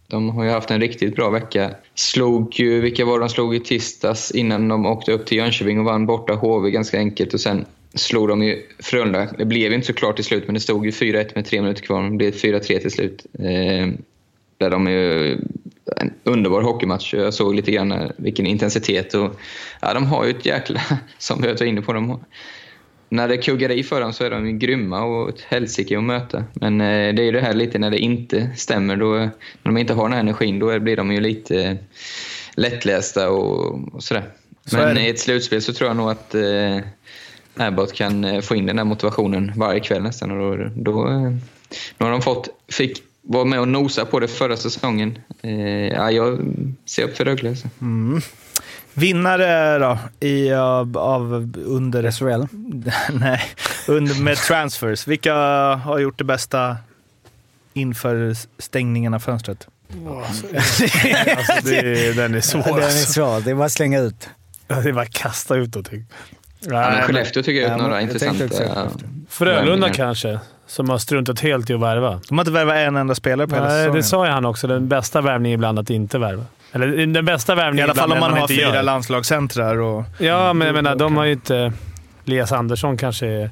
De har ju haft en riktigt bra vecka. Slog ju, vilka var de slog i tisdags innan de åkte upp till Jönköping och vann borta HV ganska enkelt. Och sen slog de ju Frölunda. Det blev ju inte så klart till slut, men det stod ju 4-1 med tre minuter kvar. Det blev 4-3 till slut. Eh, där de är ju en underbar hockeymatch. Jag såg lite grann vilken intensitet. Och, ja, de har ju ett jäkla, som vi har varit inne på, de har, när det kuggar i för dem så är de grymma och ett helsike att möta. Men eh, det är ju det här lite när det inte stämmer. Då, när de inte har den här energin, då blir de ju lite lättlästa och, och sådär. Så Men i ett slutspel så tror jag nog att eh, Abbott kan eh, få in den där motivationen varje kväll nästan. Och då, då, eh, då har de fått, fick vara med och nosa på det förra säsongen. Eh, ja, jag ser upp för Rögle. alltså. Vinnare då i, av, av under... SHL. Nej, under, med transfers. Vilka har gjort det bästa inför stängningen av fönstret? Alltså, det, den är svår. Den är Alltså. svår. Det är bara att slänga ut. Det är bara att kasta ut någonting. Ja, men Nej, Skellefteå tycker jag Ja, är några jag tänkte intressanta Frölunda kanske, som har struntat helt i att värva. De har inte värvat en enda spelare på hela Nej, säsongen. det sa ju han också. Den bästa värvningen ibland att inte värva. Eller den bästa I värvningen alla fall om man är har fyra landslagscentrar. Och, Ja, men jag menar, de har ju inte... Elias Andersson kanske är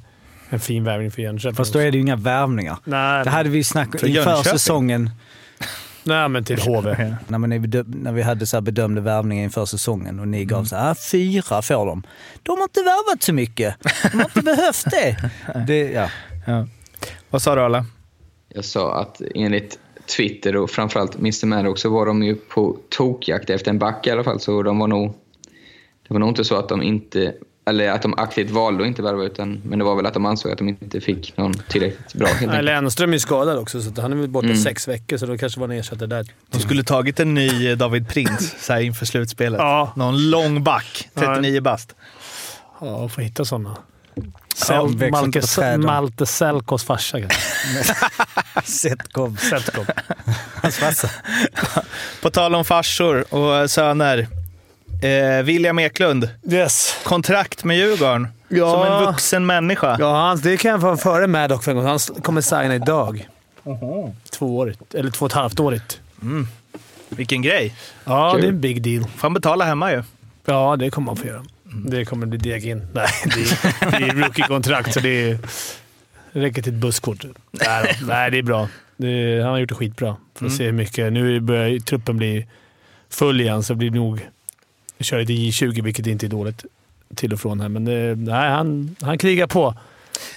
en fin värvning för Jönköping. Fast då är det ju inga värvningar. Nej, Det hade vi snackat För inför Jönköping? säsongen. nej, men till HV. När, man när vi hade så här bedömde värvningar inför säsongen och ni gav så här, ah, fyra får de. De har inte värvat så mycket. De har inte behövt det. det ja. ja. Vad sa du Arla? Jag sa att enligt Twitter och framförallt Mr Maddox så var de ju på tokjakt efter en back i alla fall. Så de var nog... Det var nog inte så att de inte... Eller att de aktivt valde att inte värva utan... Men det var väl att de ansåg att de inte fick någon tillräckligt bra Nej. Lennström är ju skadad också, så han är väl borta Mm. sex veckor, så då kanske var en ersättare där. De skulle tagit en ny David Prins så här inför slutspelet. Ja. Någon lång back, 39 bast. Ja, får hitta sådana. Ja, växer Malte. Malte Selkos farsa kanske. Setkov. Setkov. Hans farsa. På tal om farsor och söner. Eh, William Eklund, Yes. kontrakt med Djurgården. Ja. Som en vuxen människa. Ja, han, det kan jag få före Maddock för en gång. Han kommer signa idag. Tvåårigt. Eller två och ett halvt årigt. Vilken grej. Ja, Kul. det är en big deal. Får han betala hemma ju. Ja, det kommer man få göra. Det kommer bli deg in. Nej, det är, det är rookie-kontrakt, så det, är, det räcker till ett busskort. Nej. Nej det är bra. Det, han har gjort det skitbra. Får se hur mycket. Nu börjar truppen bli full igen, så det blir nog... Vi kör lite J20, vilket inte är dåligt till och från här. Men det, nej, han, han krigar på.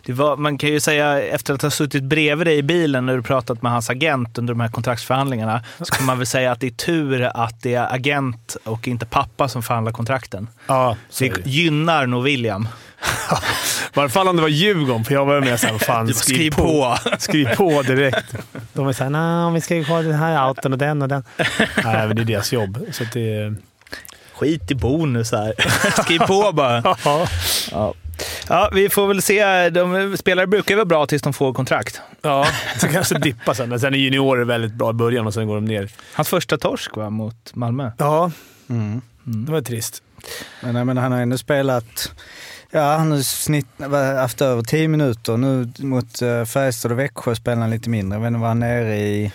Det var, man kan ju säga, efter att ha suttit bredvid dig i bilen när du pratat med hans agent under de här kontraktsförhandlingarna, så kan man väl säga att det är tur att det är agent och inte pappa som förhandlar kontrakten. Ja, Det det. gynnar nog William. Varje fall om det var Djurgården, för jag var med såhär, fan Du skriv på. Skriv på direkt. De är såhär, nej, vi ska ju ha den här auton och den och den. Nej, men det är deras jobb. Så att det, Skit i bonusar. Skriv på bara. ja. Ja. vi får väl se. De, spelare brukar vara bra tills de får kontrakt. ja, så kanske dippa sen. Men sen är juniorer väldigt bra i början och sen går de ner. Hans första torsk va, mot Malmö. Ja, Mm. det var trist. Men, menar, han har ändå spelat, ja han har snitt, haft över 10 minuter. Nu mot uh, Färjestad och Växjö spelar han lite mindre. Jag vet inte vad han är nere i,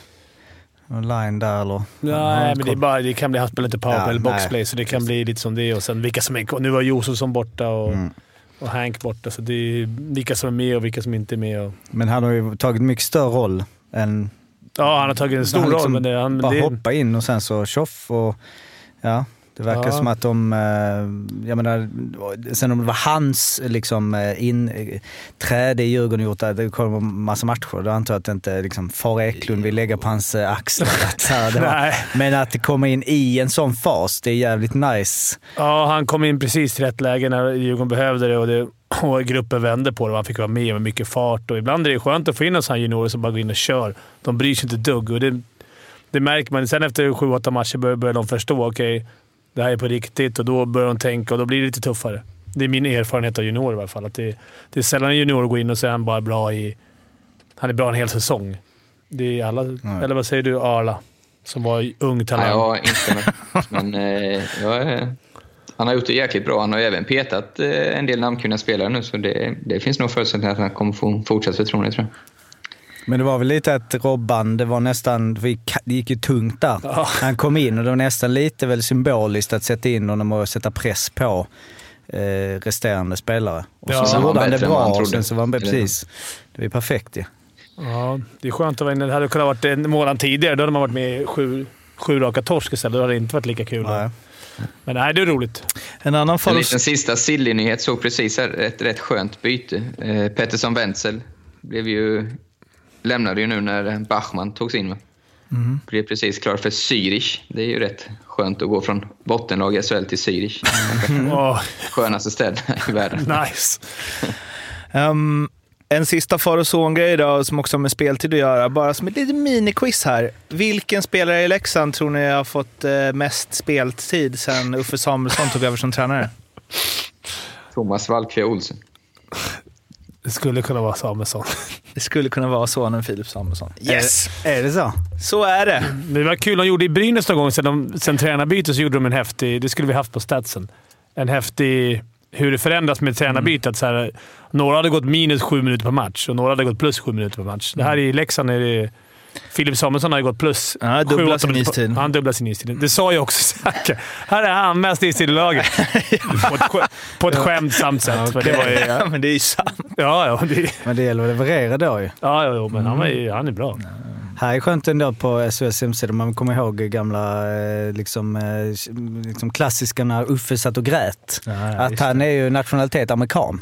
någon line där eller? Nej, men det, bara, det kan bli, han spelar inte powerplay Ja, eller nej. boxplay, så det kan bli lite som det är. Och sen vilka som är. Nu var Josefsson borta och Mm. och Hank borta. Så det är vilka som är med och vilka som inte är med. Och... Men han har ju tagit mycket större roll än... Ja, han har tagit en stor han roll. liksom Men det, han, bara det, hoppa in och sen så tjoff och... Ja, det verkar Ja. som att de... eh, Jag menar, sen om det var hans liksom, eh, in, eh, i Djurgården gjort att det kom en massa matcher, då antar jag att det inte liksom, far Eklund vill lägga på hans axlar. Att, var, men att det kommer in i en sån fas, det är jävligt nice. Ja, han kom in precis i rätt läge när Djurgården behövde det och, det och gruppen vände på det han fick vara med med mycket fart. Och ibland är det skönt att få in en sån här juniorer som bara går in och kör. De bryr sig inte dugg och det, det märker man. Sen efter sju, åtta matcher börjar, börjar de förstå okej, det här är på riktigt och då börjar de tänka och då blir det lite tuffare. Det är min erfarenhet av juniorer i alla fall. Att det, det är sällan en junior går in och så är han bara bra i... Han är bra en hel säsong. Det är alla... Eller vad säger du Arla? Som var ung talang. Nej, jag instämmer. Men eh, jag, han har gjort det jäkligt bra. Han har även petat eh, en del namnkunniga spelare nu, så det, det finns nog förutsättningar att han kommer få fortsatt förtroende, tror jag. Men det var väl lite att Robban, det var nästan, det gick ju tungt där. Han kom in och det var nästan lite väl symboliskt att sätta in honom och sätta press på eh, resterande spelare. Och Ja. så gjorde han det bra han och sen så var han precis. Det var ju perfekt ju. Ja, det är skönt att vara inne. Det hade kunnat varit en månad tidigare. Då hade man varit med i sju, sju raka torsk istället. Då hade det inte varit lika kul. Ja. Men nej, det är roligt. En annan En far liten sista silly-nyhet såg precis här, ett rätt skönt byte. Eh, Pettersson Wenzel blev ju, lämnade ju nu när Bachmann togs in. Va? Blev precis klar för Zürich. Det är ju rätt skönt att gå från bottenlag i SHL till Zürich. Åh, Skönaste stället i världen. nice. Ehm, en sista far och son-grej då, som också har med speltid att göra. Bara som ett litet miniquiz här. Vilken spelare i Leksand tror ni har fått eh, mest speltid sen Uffe Samuelsson tog över som tränare? Thomas Valkyrie Olsen. Det skulle kunna vara Samuelsson. Det skulle kunna vara sonen Filip Samuelsson. Yes! Är det så? Så är det. Det var kul de gjorde i Brynäs någon gång. Sen, de, sen tränarbytet så gjorde de en häftig... Det skulle vi haft på statsen. En häftig... Hur det förändras med tränarbytet. Så här, några hade gått minus sju minuter per match och några hade gått plus sju minuter per match. Det här i Leksand är det... Filip Samuelsson har ju gått plus. Ja, dubbla sju, åtta sin istid. Han dubblar sin istid. Det sa ju också Zacke. Här är han mest istid i laget. på, ett, på ett skämtsamt sätt. För det var ju, Ja, men det är ju sant. ja, ja, det, Men det gäller att leverera då ju. ja, ja, men han, var ju, han är bra. Här är skönt ändå på SOS hemsida. Man kommer ihåg gamla eh, liksom, eh, liksom klassiska när Uffe satt och grät. Ja, att han är ju nationalitet amerikan.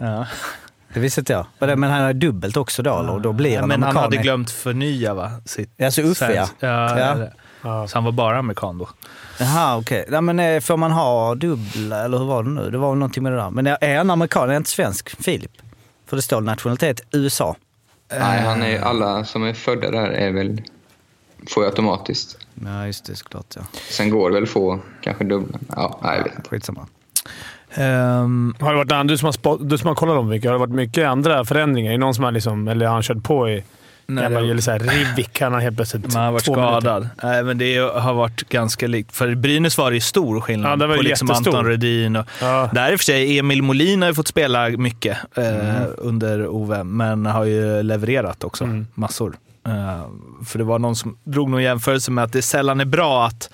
Det visste inte jag. Men han är dubbelt också då? Och då blir han men han amerikan. hade glömt förnya va? Sitt Alltså Uffe ja. ja. Ja. Så han var bara amerikan då. Jaha, okej. Ja, men eh, får man ha dubbla, eller hur var det nu? Det var väl någonting med det där. Men är- är han amerikan? Är han inte svensk? Filip? För det står nationalitet USA. Nej, han är, alla som är födda där är väl, får ju automatiskt. Ja, just det. Såklart ja. Sen går det väl få kanske dubbla. Ja, nej, jag vet inte. Skitsamma. Um, Har det varit andra, du som har, spot, du som har kollat dem mycket, har det varit mycket andra förändringar? Är det någon som har liksom, eller har han kört på i Nej, det- eller Rivik? Han har helt plötsligt man har varit minuter. skadad. Nej, men det har varit ganska likt. För Brynäs var det ju stor skillnad Ja, det var på liksom. Anton Rödin. Och, Ja. Där i och för sig, Emil Molin har ju fått spela mycket eh, Mm. under Ove, men har ju levererat också Mm. massor. Eh, för det var någon som drog någon jämförelse med att det sällan är bra att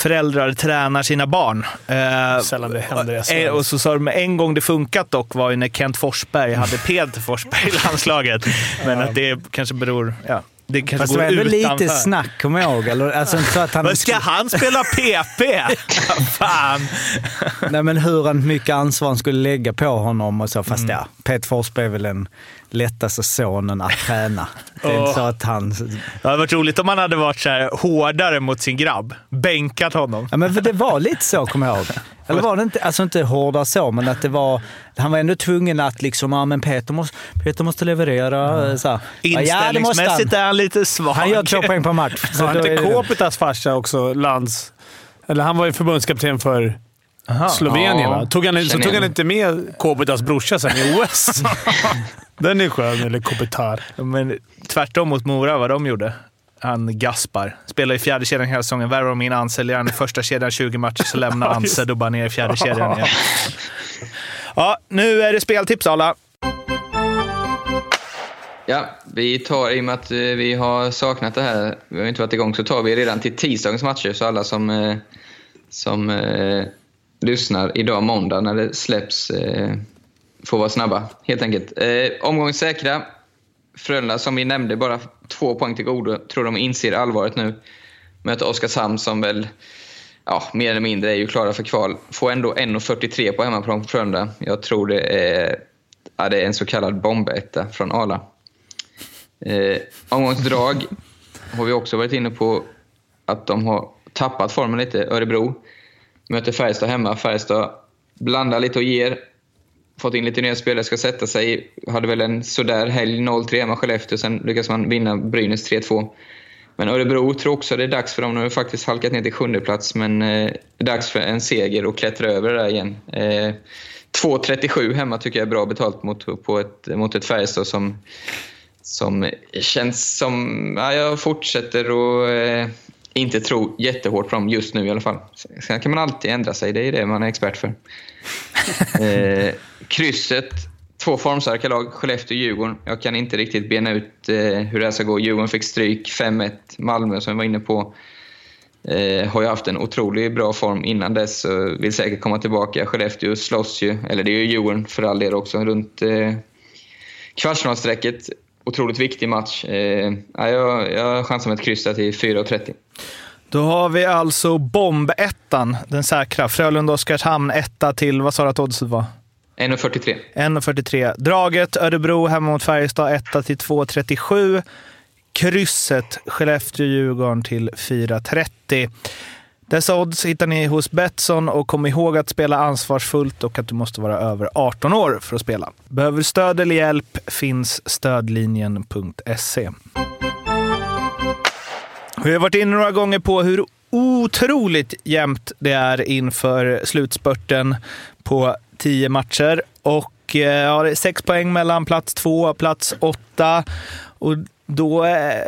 föräldrar tränar sina barn. Eh, Sällan det händer SHL. Eh, Och så sa de en gång det funkat dock var ju när Kent Forsberg hade Peter Forsberg i landslaget. Men att det kanske beror... Ja, det kanske Fast det går var ändå utanför. lite snack, kommer jag ihåg. Eller, alltså så att han... Men ska han spela PP? Fan! Nej, men hur mycket ansvar han skulle lägga på honom och så. Fast Mm. ja, Peter Forsberg är väl den lättaste sonen att träna. Det är inte så att han... Det hade varit roligt om han hade varit så här hårdare mot sin grabb. Bänkat honom. Ja, men för det var lite så, kommer jag ihåg. Eller var det inte, alltså inte hårdare så, men att det var... Han var ändå tvungen att liksom, ja men Peter måste, Peter måste leverera. Så här. Ja, det måste han. Inställningsmässigt är han lite svag. Han gör två poäng per match. Så Var inte Kopitas farsa också lands... Eller han var ju förbundskapten för Slovenien, Ja, va? Tog han, så tog han inte med Kopitas brorsa sen i OS. Den är skön, eller Kopitar. Men tvärtom mot Mora, vad de gjorde. Han Gaspar. Spelar i fjärde kedjan hela säsongen. Värvar de in Anse, lirar han i första kedjan 20 matcher, så lämnar Anse och bara ner i fjärde kedjan igen. Ja, nu är det speltips alla. Ja, vi tar, i och med att eh, vi har saknat det här, vi har inte varit igång, så tar vi redan till tisdagens matcher. Så alla som, eh, som eh, lyssnar idag måndag när det släpps eh, får vara snabba, helt enkelt. Eh, omgång säkra. Frölunda, som vi nämnde, bara två poäng till godo. Tror de inser allvaret nu. Möter Oskarshamn som väl ja, mer eller mindre är ju klara för kval. Får ändå 1,43 på hemmaplan på Frölunda. Jag tror det är, ja, det är en så kallad bombetta från Arla. Eh, omgångsdrag har vi också varit inne på att de har tappat formen lite. Örebro möter Färjestad hemma. Färjestad blandar lite och ger. Fått in lite nya spelare, ska sätta sig. Hade väl en sådär helg 0-3 hemma Skellefteå. Sen lyckas man vinna Brynäs 3-2. Men Örebro tror också det är dags för dem. De har faktiskt halkat ner till sjunde plats men eh, dags för en seger och klättra över det där igen. Eh, 2.37 hemma tycker jag är bra betalt mot, på ett, mot ett Färjestad som, som känns som... Ja, jag fortsätter att eh, inte tro jättehårt på dem just nu i alla fall. Sen kan man alltid ändra sig, det är det man är expert för. eh, krysset, två formstarka lag, Skellefteå och Djurgården. Jag kan inte riktigt bena ut eh, hur det här ska gå. Djurgården fick stryk 5-1. Malmö, som jag var inne på, eh, har ju haft en otroligt bra form innan dess och vill säkert komma tillbaka. Skellefteå slåss ju, eller det är ju Djurgården för all del också, runt eh, kvartsfinalstrecket. Otroligt viktig match. Eh, ja, jag, jag chansar med ett kryss där till 4.30. Då har vi alltså bombettan, den säkra. Frölunda-Oskarshamn etta till, vad sa du att oddset var? 1.43. 1,43. Draget Örebro hemma mot Färjestad 1 till 2,37. Krysset Skellefteå-Djurgården till 4,30. Dessa odds hittar ni hos Betsson och kom ihåg att spela ansvarsfullt och att du måste vara över 18 år för att spela. Behöver du stöd eller hjälp finns stödlinjen.se. Vi har varit inne några gånger på hur otroligt jämnt det är inför slutspurten på tio matcher. Och eh, ja, det är sex poäng mellan plats två och plats åtta. Och då eh,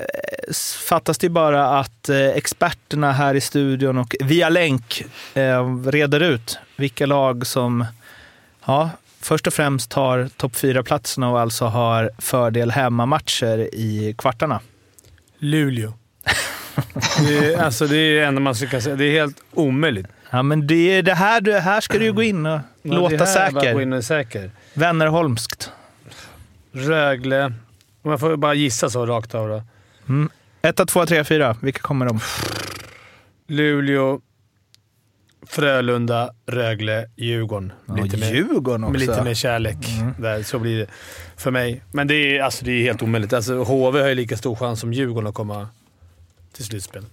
fattas det bara att eh, experterna här i studion och via länk eh, reder ut vilka lag som ja, först och främst tar topp fyra-platserna och alltså har fördel hemmamatcher i kvartarna. Luleå. det, är, alltså, det är det enda man ska säga. Det är helt omöjligt. Ja, men det, är det här, det här ska du ju gå in och Ja, låta det här säker. Gå in och säker. Vännerholmskt. Rögle. Om jag får bara gissa så rakt av då. Mm. 1, 2, 3, 4. Vilka kommer de? Luleå, Frölunda, Rögle, Djurgården. Lite mer, Djurgården med också. lite mer kärlek. Där, så blir det för mig. Men det är, alltså, det är helt omöjligt. Alltså, HV har ju lika stor chans som Djurgården att komma till slutspel.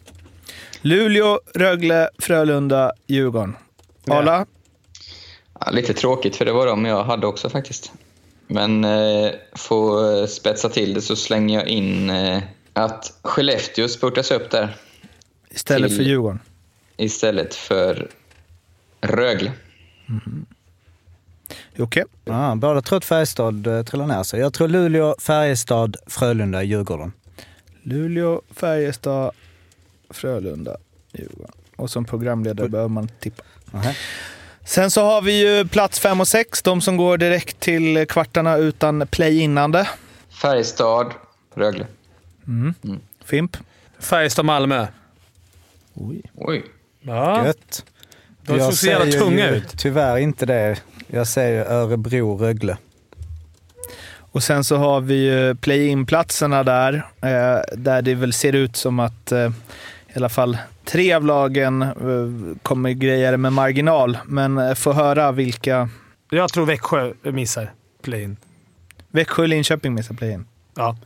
Luleå, Rögle, Frölunda, Djurgården. Arla? Ja, lite tråkigt, för det var de jag hade också faktiskt. Men eh, får spetsa till det så slänger jag in eh, att Skellefteå spurtas upp där Istället Till- för Djurgården. istället för Rögle. Okej. Ja, båda tror att Färjestad eh, trillar ner sig. Jag tror Luleå, Färjestad, Frölunda, Djurgården. Luleå, Färjestad, Frölunda, Djurgården. Och som programledare behöver man tippa. Nähä. Sen så har vi ju plats 5 och 6, de som går direkt till kvartarna utan play-inande. Färjestad, Rögle. Fimp? Färjestad-Malmö. Oj. Ja. Gött. De såg så jävla tunga ut. Tyvärr inte det. Jag säger Örebro, Rögle. Och sen så har vi ju play-in-platserna där, eh, där det väl ser ut som att eh, i alla fall tre av lagen eh, kommer greja det med marginal. Men eh, få höra vilka... Jag tror Växjö missar play-in. Växjö och Linköping missar play-in. Ja.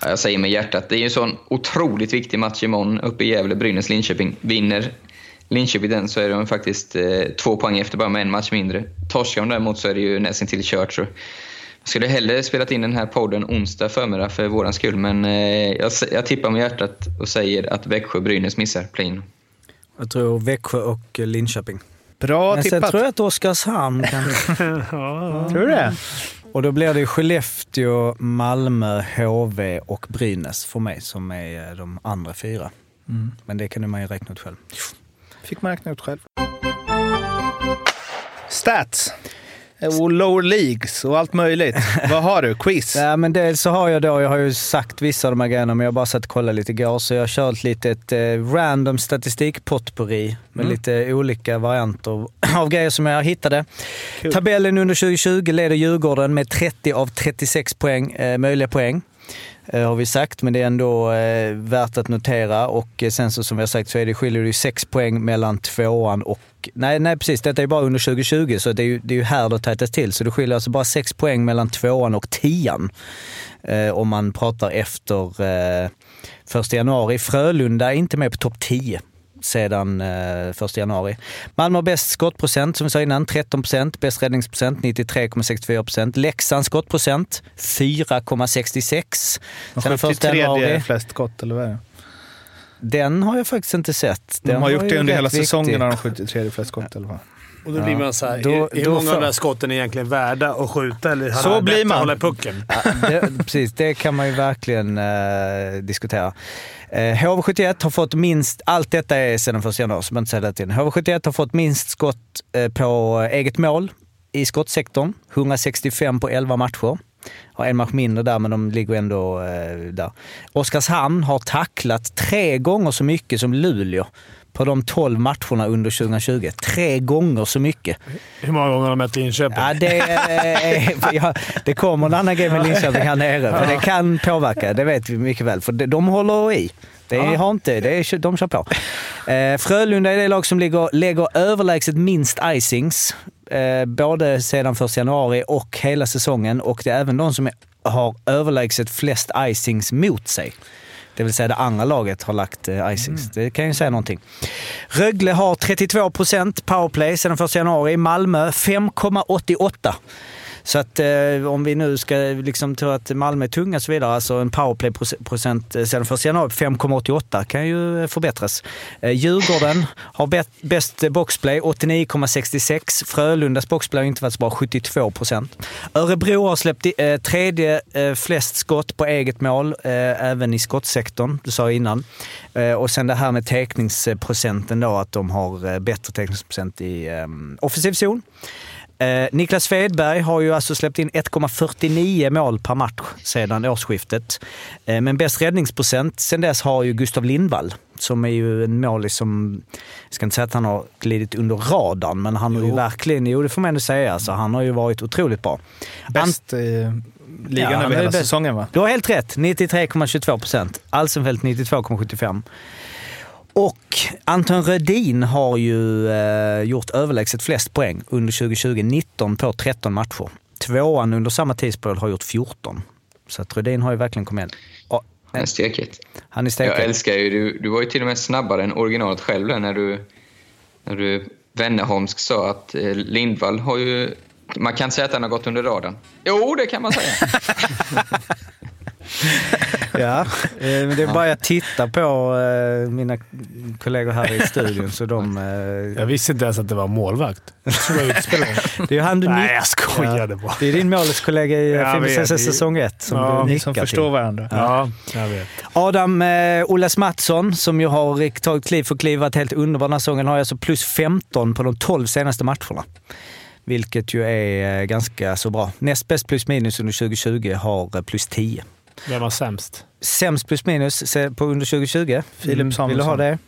Ja, jag säger med hjärtat. Det är ju en sån otroligt viktig match imorgon uppe i Gävle, Brynäs-Linköping. Vinner Linköping den så är de faktiskt eh, två poäng efter bara med en match mindre. Torskar de däremot så är det ju nästan till kört. Så. Jag skulle hellre spelat in den här podden onsdag förmiddag för våran skull, men eh, jag, jag tippar med hjärtat och säger att Växjö-Brynäs missar play-in. Jag tror Växjö och Linköping. Bra Men sen tippat. tror jag att Oskarshamn kan... Tror du det? Och då blir det Skellefteå, Malmö, HV och Brynäs för mig som är eh, de andra fyra. Men det kan man ju räkna ut själv. Fick man räkna ut själv. Stats. Och lower leagues och allt möjligt. Vad har du? Quiz? Ja, men dels så har jag då, jag har ju sagt vissa av de här grejerna, men jag har bara satt och kollat lite igår, så jag har kört lite ett eh, random statistikpotpurri med Mm. lite olika varianter av grejer som jag hittade. Kul. Tabellen under 2020 leder Djurgården med 30 av 36 poäng, eh, möjliga poäng. eh, Har vi sagt, men det är ändå eh, värt att notera. Och eh, sen så som vi har sagt så är det, skiljer det ju 6 poäng mellan tvåan och... Nej, nej precis. Detta är bara under 2020, så det är ju, det är ju här det tajtas till. Så det skiljer alltså bara 6 poäng mellan tvåan och tian. Eh, om man pratar efter eh, 1 januari. Frölunda är inte med på topp 10 sedan eh, 1 januari. Malmö har bäst skottprocent, som vi sa innan, 13 procent. Bäst räddningsprocent, 93,64 procent. Leksand skottprocent, 4,66. Sen den 1 73 januari. flest skott, eller vad är det? Den har jag faktiskt inte sett. Den De har gjort det under hela viktig. säsongen när de skjutit tredje flest skott i alla fall. Och då blir man så här, Då- är, är då många av får- de där skotten egentligen värda att skjuta eller Så han blir man. att hålla i pucken? Ja, det, precis, det kan man ju verkligen eh, diskutera. Eh, HV71 har fått minst, allt detta är sedan den 1 januari, så man inte säga det tiden. HV71 har fått minst skott eh, på eget mål i skottsektorn. 165 på 11 matcher. Har en match mindre där, men de ligger ändå eh, där. Oskarshamn har tacklat tre gånger så mycket som Luleå på de 12 matcherna under 2020. Tre gånger så mycket. Hur många gånger har de mött Linköping? Ja, det, är, ja, det kommer en annan grej med Linköping här nere, för det kan påverka. Det vet vi mycket väl, för de- håller i. Det har inte, det är, de kör på. Eh, Frölunda är det lag som ligger, lägger överlägset minst icings, eh, både sedan 1 januari och hela säsongen. Och det är även de som är, har överlägset flest icings mot sig. Det vill säga det andra laget har lagt eh, icings. Det kan ju säga någonting. Rögle har 32 procent powerplay sedan 1 januari. Malmö 5,88. Så att eh, om vi nu ska liksom tro att Malmö är tunga och så vidare, alltså en powerplay-procent eh, sedan 1 januari på 5,88 kan ju förbättras. Eh, Djurgården har bäst, boxplay, 89,66. Frölundas boxplay har inte varit så bra, 72 procent. Örebro har släppt i, eh, tredje eh, flest skott på eget mål, eh, även i skottsektorn. Du sa innan. Eh, och sen det här med teckningsprocenten då, att de har eh, bättre teckningsprocent i eh, offensiv zon. Eh, Niklas Svedberg har ju alltså släppt in 1,49 mål per match sedan årsskiftet. Eh, men bäst räddningsprocent sen dess har ju Gustav Lindvall, som är ju en målis som, jag ska inte säga att han har glidit under radarn, men han har ju verkligen, jo det får man ändå säga, så han har ju varit otroligt bra. Bäst i ligan Ja, över hela bäst. säsongen va? Du har helt rätt, 93,22 procent. Alsenfelt 92,75. Och Anton Rödin har ju eh, gjort överlägset flest poäng under 2020, 19 på 13 matcher. Tvåan under samma tidsperiod har gjort 14. Så att Rödin har ju verkligen kommit in. Och, Det är stekigt. han är Jag stekig. älskar ju, du, du var ju till och med snabbare än originalet själv där när du, när du Wennerholmsk sa att eh, Lindvall har ju... Man kan säga att han har gått under radarn. Jo, det kan man säga. Ja, eh, men det är bara jag tittar på eh, mina kollegor här i studion så de... eh, Jag visste inte ens att det var målvakt. Det är han du Nej, jag skojade bara. Det är din målskollega i Filmsens är- säsong 1 som Ja, du Ni nickar som till. förstår varandra. Ja, jag vet. Adam eh, Olas Mattsson, som ju har tagit kliv för kliv, varit helt underbar den här säsongen, har alltså plus 15 på de 12 senaste matcherna. Vilket ju är eh, ganska så bra. Näst bäst plus minus under 2020 har eh, plus 10. Vem var sämst? Sämst plus minus på under 2020. Filip Mm, Vill du ha Samuelsson. det?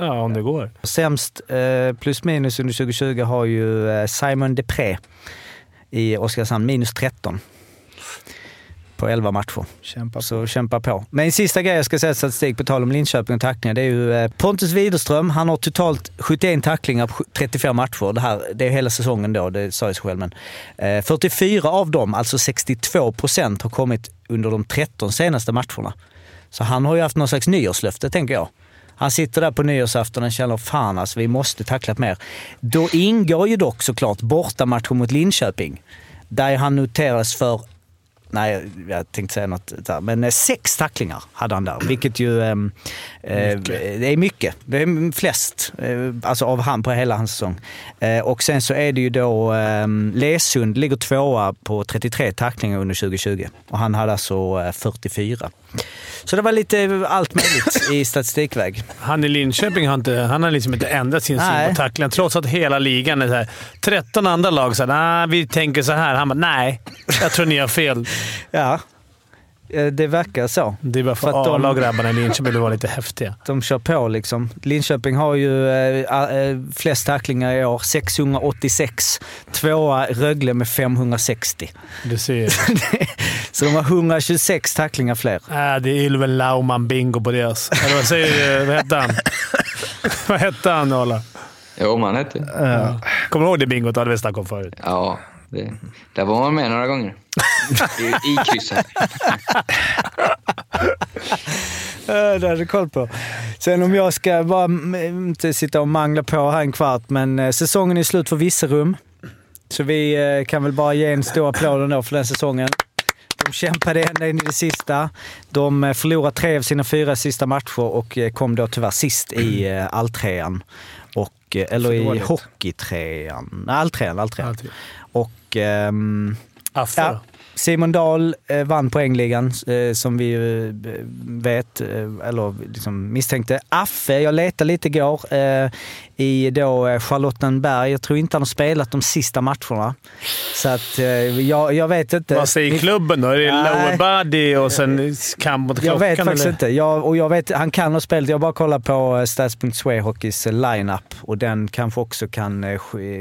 Ja, om det går. Sämst eh, plus minus under 2020 har ju eh, Simon Depré i Oskarshamn, minus 13. På 11 matcher. Kämpa. Så kämpa på. Men en sista grej jag ska säga statistik på tal om Linköping och tacklingar. Det är ju eh, Pontus Widerström. Han har totalt 71 tacklingar på 35 matcher. Det, här, det är hela säsongen då, det sa jag sig själv. Men, eh, 44 av dem, alltså 62 procent, har kommit under de 13 senaste matcherna. Så han har ju haft någon slags nyårslöfte, tänker jag. Han sitter där på nyårsafton och känner fan alltså, vi måste tackla mer. Då ingår ju dock såklart bortamatchen mot Linköping. Där han noteras för Nej, jag tänkte säga något där. Men eh, sex tacklingar hade han där, vilket ju ehm, eh, det är mycket. Det är flest, eh, alltså av han på hela hans säsong. Eh, och sen så är det ju då eh, Lesund ligger tvåa på 33 tacklingar under 2020 och han hade alltså eh, 44. Så det var lite allt möjligt i statistikväg. Han i Linköping har, inte, han har liksom inte ändrat sin syn på tacklingar, trots att hela ligan är så här, 13 andra lag säger nah, vi tänker så här. Han bara nej, jag tror ni har fel. Ja, eh, det verkar så. Det är bara För för att de- A-lag grabbarna i Linköping vill vara lite häftiga. De kör på liksom. Linköping har ju eh, eh, flest tacklingar i år, 686. Tvåa Rögle med 560. Du ser. Så de har 126 tacklingar fler. Äh, det är Ylven Lauman bingo på deras. Eller vad säger du? Vad hette han? vad hette han, Arla? Jo, man hette Kommer du ihåg det bingot du hade vi snackat om förut? Ja, det, där var man med några gånger. I, i krysset. Det hade du koll på. Sen om jag ska bara mm, inte sitta och mangla på här en kvart, men eh, säsongen är slut för Virserum. Så vi eh, kan väl bara ge en stor applåd ändå för den säsongen. De kämpade ända in i det sista. De eh, förlorade tre av sina fyra sista matcher och kom då tyvärr sist i alltrean. Eller i hockeytrean. Nej, alltrean. alltrean. Och... ehm, Affe Ja. Simon Dahl eh, vann poängligan eh, som vi eh, vet, eller liksom misstänkte. Affe, jag letade lite igår i då Charlottenberg. Jag tror inte han har spelat de sista matcherna. Så att jag, jag vet inte. Vad säger klubben då? Är det lower body och sen kamp mot Jag klockan? vet faktiskt eller? inte. Jag, och jag vet, han kan ha spelat. Jag bara kollar på Stats.sway Hockeys lineup och den kanske också kan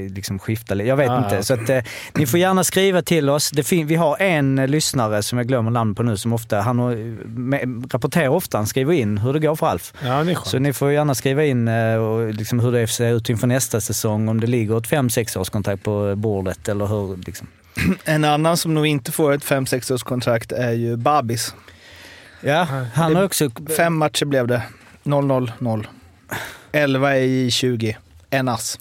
liksom skifta lite. Jag vet Ah, inte. okej. Så att, ni får gärna skriva till oss. Vi har en eh, lyssnare som jag glömmer namn på nu som ofta, han har, med, rapporterar ofta, han skriver in hur det går för Alf. Ja, det är skönt. Så ni får gärna skriva in eh, och liksom hur det ser ut inför nästa säsong. Om det ligger ett 5-6 års kontrakt på bordet eller hur. Liksom. En annan som nog inte får ett 5-6 års kontrakt är ju Babis. Ja, han har också... Fem matcher blev det. 0-0-0. 11 i 20. En ass.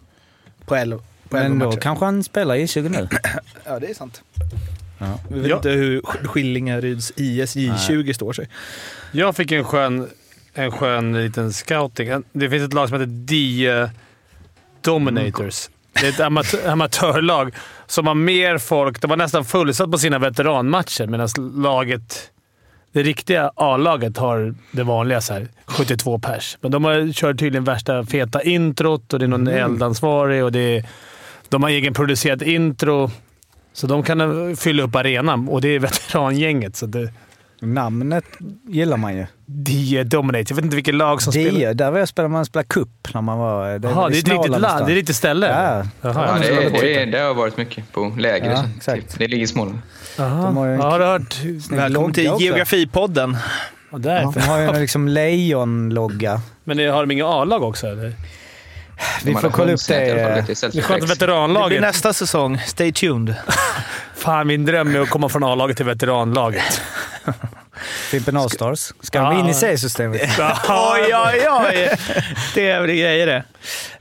På 11, på 11 Men då matcher. kanske han spelar i 20 nu. Ja, det är sant. Ja. Vi vet Ja. inte hur Skillingaryds IS J20 står sig. Jag fick en skön, en skön liten scouting. Det finns ett lag som heter Die Dominators. Det är ett amatör, amatörlag som har mer folk. De var nästan fullsatt på sina veteranmatcher medan laget, det riktiga A-laget har det vanliga så här, 72 pers. Men de har, kör tydligen värsta feta introt och det är någon eldansvarig och det är, de har egenproducerat intro. Så de kan eh, fylla upp arenan och det är veterangänget. Så det, Namnet gillar man ju. Die Dominate. Jag vet inte vilket lag som spelar. Die, där var jag spelade man spelade cup när man var... Jaha, det är ett riktigt land. Det är riktigt ställe? Ja. Jaha, Ja, det, det, det har varit mycket på läger Ja, exakt. Typ. Det ligger i Småland. Jaha. De har Ja, har du hört? Välkommen till. Geografipodden. Ja, där. De har ju en liksom lejonlogga. Men det- har de inga A-lag också? Eller? Vi får kolla upp det. Det skönt att flex. Det blir veteranlaget... nästa säsong. Stay tuned. Fan, min dröm är att komma från A-laget till veteranlaget. Fimpen Allstars. Ska de in i C-systemet? Oj, oj, oj! Det är väl grejer det.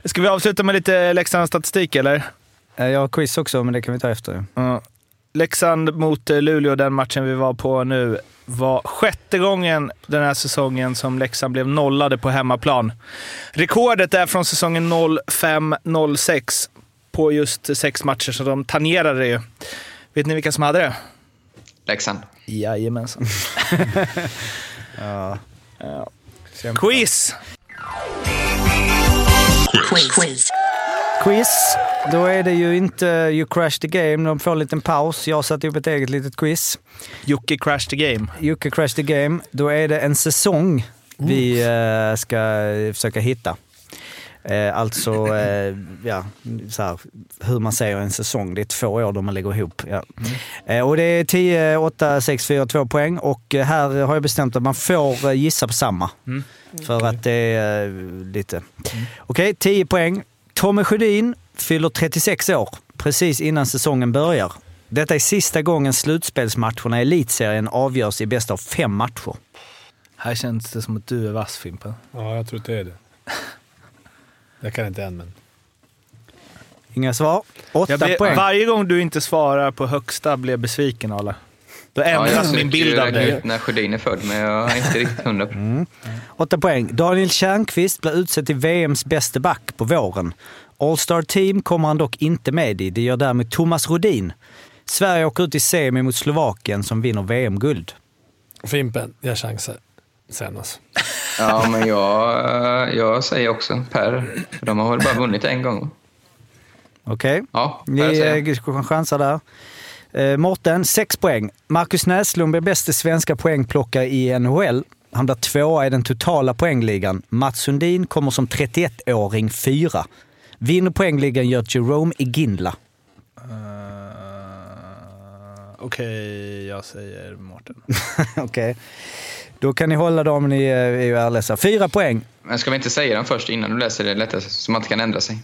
Ska vi avsluta med lite Leksands statistik eller? Eh, Jag har quiz också, men det kan vi ta efter. Ja. Leksand mot eh, Luleå, den matchen vi var på nu, var sjätte gången den här säsongen som Leksand blev nollade på hemmaplan. Rekordet är från säsongen 05-06 på just sex matcher, så de tangerade det ju. Vet ni vilka som hade det? Leksand. Jajamensan. Ja. Ja. Quiz! Quiz. Då är det ju inte You Crash the Game. De får en liten paus. Jag har satt upp ett eget litet quiz. Jocke Crash the Game. Jocke Crash the Game. Då är det en säsong vi eh, ska försöka hitta. Eh, alltså, eh, ja, så här, hur man säger en säsong. Det är två år då man lägger ihop. Ja. Eh, och det är 10, 8, 6, 4, 2 poäng. Och eh, här har jag bestämt att man får eh, gissa på samma. För att det är lite... Okej, 10 poäng. Tommy Sjödin fyller 36 år precis innan säsongen börjar. Detta är sista gången slutspelsmatcherna i elitserien avgörs i bäst av fem matcher. Här känns det som att du är vass Fimpen. Ja, jag tror att det är det. Jag kan inte än, men... Inga svar. Åtta poäng. varje gång du inte svarar på högsta blir jag besviken, Arla. Då ändras jag min försöker bild av dig. när Sjödin är född, men jag är inte riktigt hundra. Mm. Åtta poäng. Daniel Tjärnqvist blir utsedd till VMs bästa back på våren. All-Star Team kommer han dock inte med i. Det gör däremot Thomas Rodin. Sverige åker ut i semi mot Slovakien som vinner VM-guld. Fimpen, jag chansar sen alltså. Ja, men jag, jag säger också Per. De har väl bara vunnit en gång? Okej? Ja, Per Ni eh, chansar där. Eh, Morten, 6 poäng. Marcus Näslund blir bästa svenska poängplockare i NHL. Han blir tvåa i den totala poängligan. Mats Sundin kommer som 31-åring fyra. Vinner poängligan gör Jerome Iginla. Uh, Okej, jag säger Mårten. Okej. Då kan ni hålla dem ni är ju ärliga. Fyra poäng. Men ska vi inte säga den först innan du läser det lättare så man inte kan ändra sig?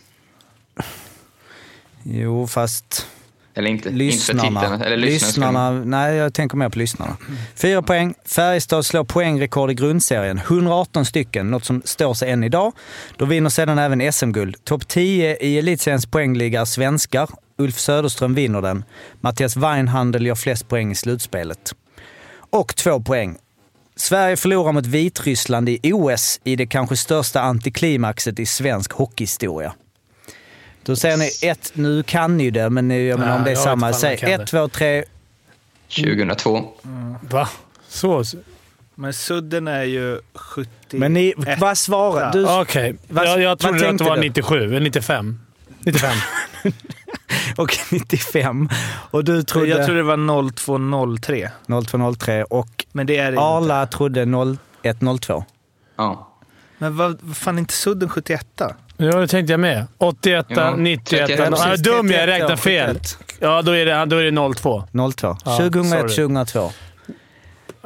Jo, fast Eller inte? lyssnarna. Inte titeln. Eller lyssnarna. lyssnarna nej, jag tänker mer på lyssnarna. Fyra poäng. Färjestad slår poängrekord i grundserien. 118 stycken, något som står sig än idag. Då vinner sedan även SM-guld. Topp 10 i elitseriens poängliga är svenskar. Ulf Söderström vinner den. Mattias Weinhandel gör flest poäng i slutspelet. Och två poäng. Sverige förlorar mot Vitryssland i OS i det kanske största antiklimaxet i svensk hockeyhistoria. Då säger ni ett, nu kan ni det, men jag menar om det är samma. Säg ett, två, tre. 2002. Va? Så? Men Sudden är ju 70... Men ni, vad svarar du? Okej. Vad- Jag, jag trodde att det var du? 97, eller 95. 95. Och 95. Och du trodde Jag tror det var 0203. 0203 och Men det är det Arla trodde 0102. Ja. Men vad, vad fan, inte Sudden 71? Ja, det tänkte jag med. 81, Ja, 91. 31. Ja, precis. dum jag 31 räknar fel. 71. Ja, då är det, då är det 02. 02. Ja, 2001, sorry. 2002.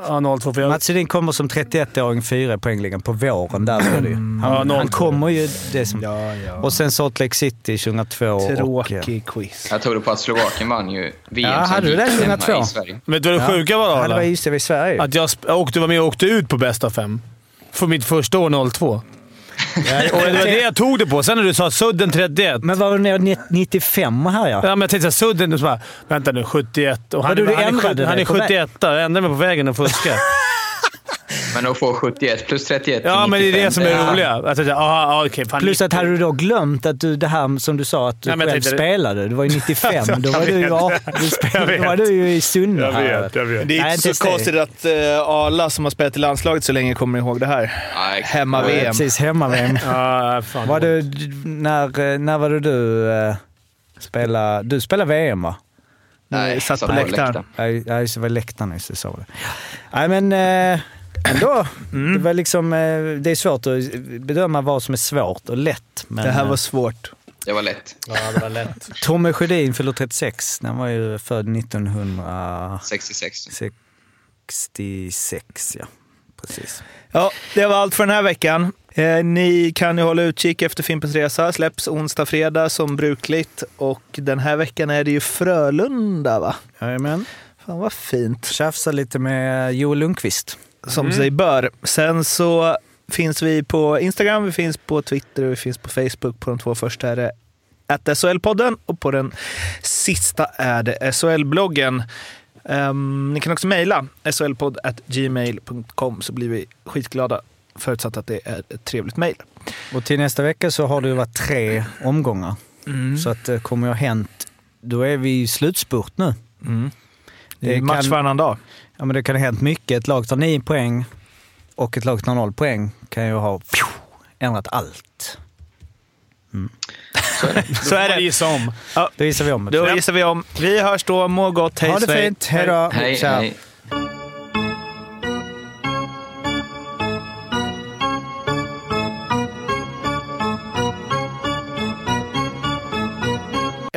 Ja, 02. För jag, Mats Hedin kommer som 31-åring fyra i poängligan på våren. Där det ju. Han, Ja, 02. han kommer ju... Det som, Ja, ja. och sen Salt Lake City 2002. Och, eh, Tråkig quiz. Jag trodde på att Slovakien vann ju VM Ja, hade du det hemma 2002? i Sverige. vet du vad det sjuka var då? Ja, det var just det, i Sverige. Att jag åkte, var med och åkte ut på bästa fem. För mitt första år 02. Och det var det jag tog det på. Sen när du sa Sudden 31. Men var nere 95 här ja? Ja, men jag tänkte såhär, Sudden, så bara, vänta nu, 71. Och han, du, han, han dig är på väg- 71. Jag ändrade mig på vägen och fuskade. Men att få 71 plus 31 ja, men det är det 95, som är det roliga. Att jag, aha, okej, fan, Plus att 90. hade du då glömt att du, det här som du sa att du Ja, jag själv tänkte- spelade. Det var ju 95. Då var, Jag du, ja, du spelade, Jag då var du ju i Sunne Jag vet, jag vet. Det är inte så konstigt att uh, Arla, som har spelat i landslaget så länge, kommer ihåg det här. Nej, Ja, Hemma-VM. precis, hemma-VM. Ja, fan. Var du, när, när var det du uh, spelade? Du spelade VM va? Nej, satt satt på läktaren. Nej, det var läktaren det. Nej men eh, ändå. Mm. Det, var liksom, eh, det är svårt att bedöma vad som är svårt och lätt. Men, Det här eh, var svårt. Det var lätt. Ja, det var lätt. Tommy Sjödin fyller 36. Den var ju född 1966. 66. ja. Precis. Ja, det var allt för den här veckan. Eh, ni kan ju hålla utkik efter Fimpens Resa. Släpps onsdag, fredag som brukligt. Och den här veckan är det ju Frölunda, va? Jajamän. Fan vad fint. Tjafsa lite med Joel Lundqvist. Som sig bör. Sen så finns vi på Instagram, vi finns på Twitter och vi finns på Facebook. På de två första är det SHL-podden och på den sista är det SHL-bloggen. Ehm, ni kan också mejla shlpodd.gmail.com så blir vi skitglada förutsatt att det är ett trevligt mejl. Och till nästa vecka så har det ju varit tre omgångar. Så att det kommer ju ha hänt. Då är vi i slutspurt nu. Mm. Det är match kan- varannan dag. Ja, men det kan ha hänt mycket. Ett lag tar nio poäng och ett lag tar noll poäng kan ju ha pju, ändrat allt. Så är det. Gissa om. Då gissar vi om det. Då gissar vi om. Vi hörs då. Må gott. Hej ha det fint. Hej då. Hej, hej.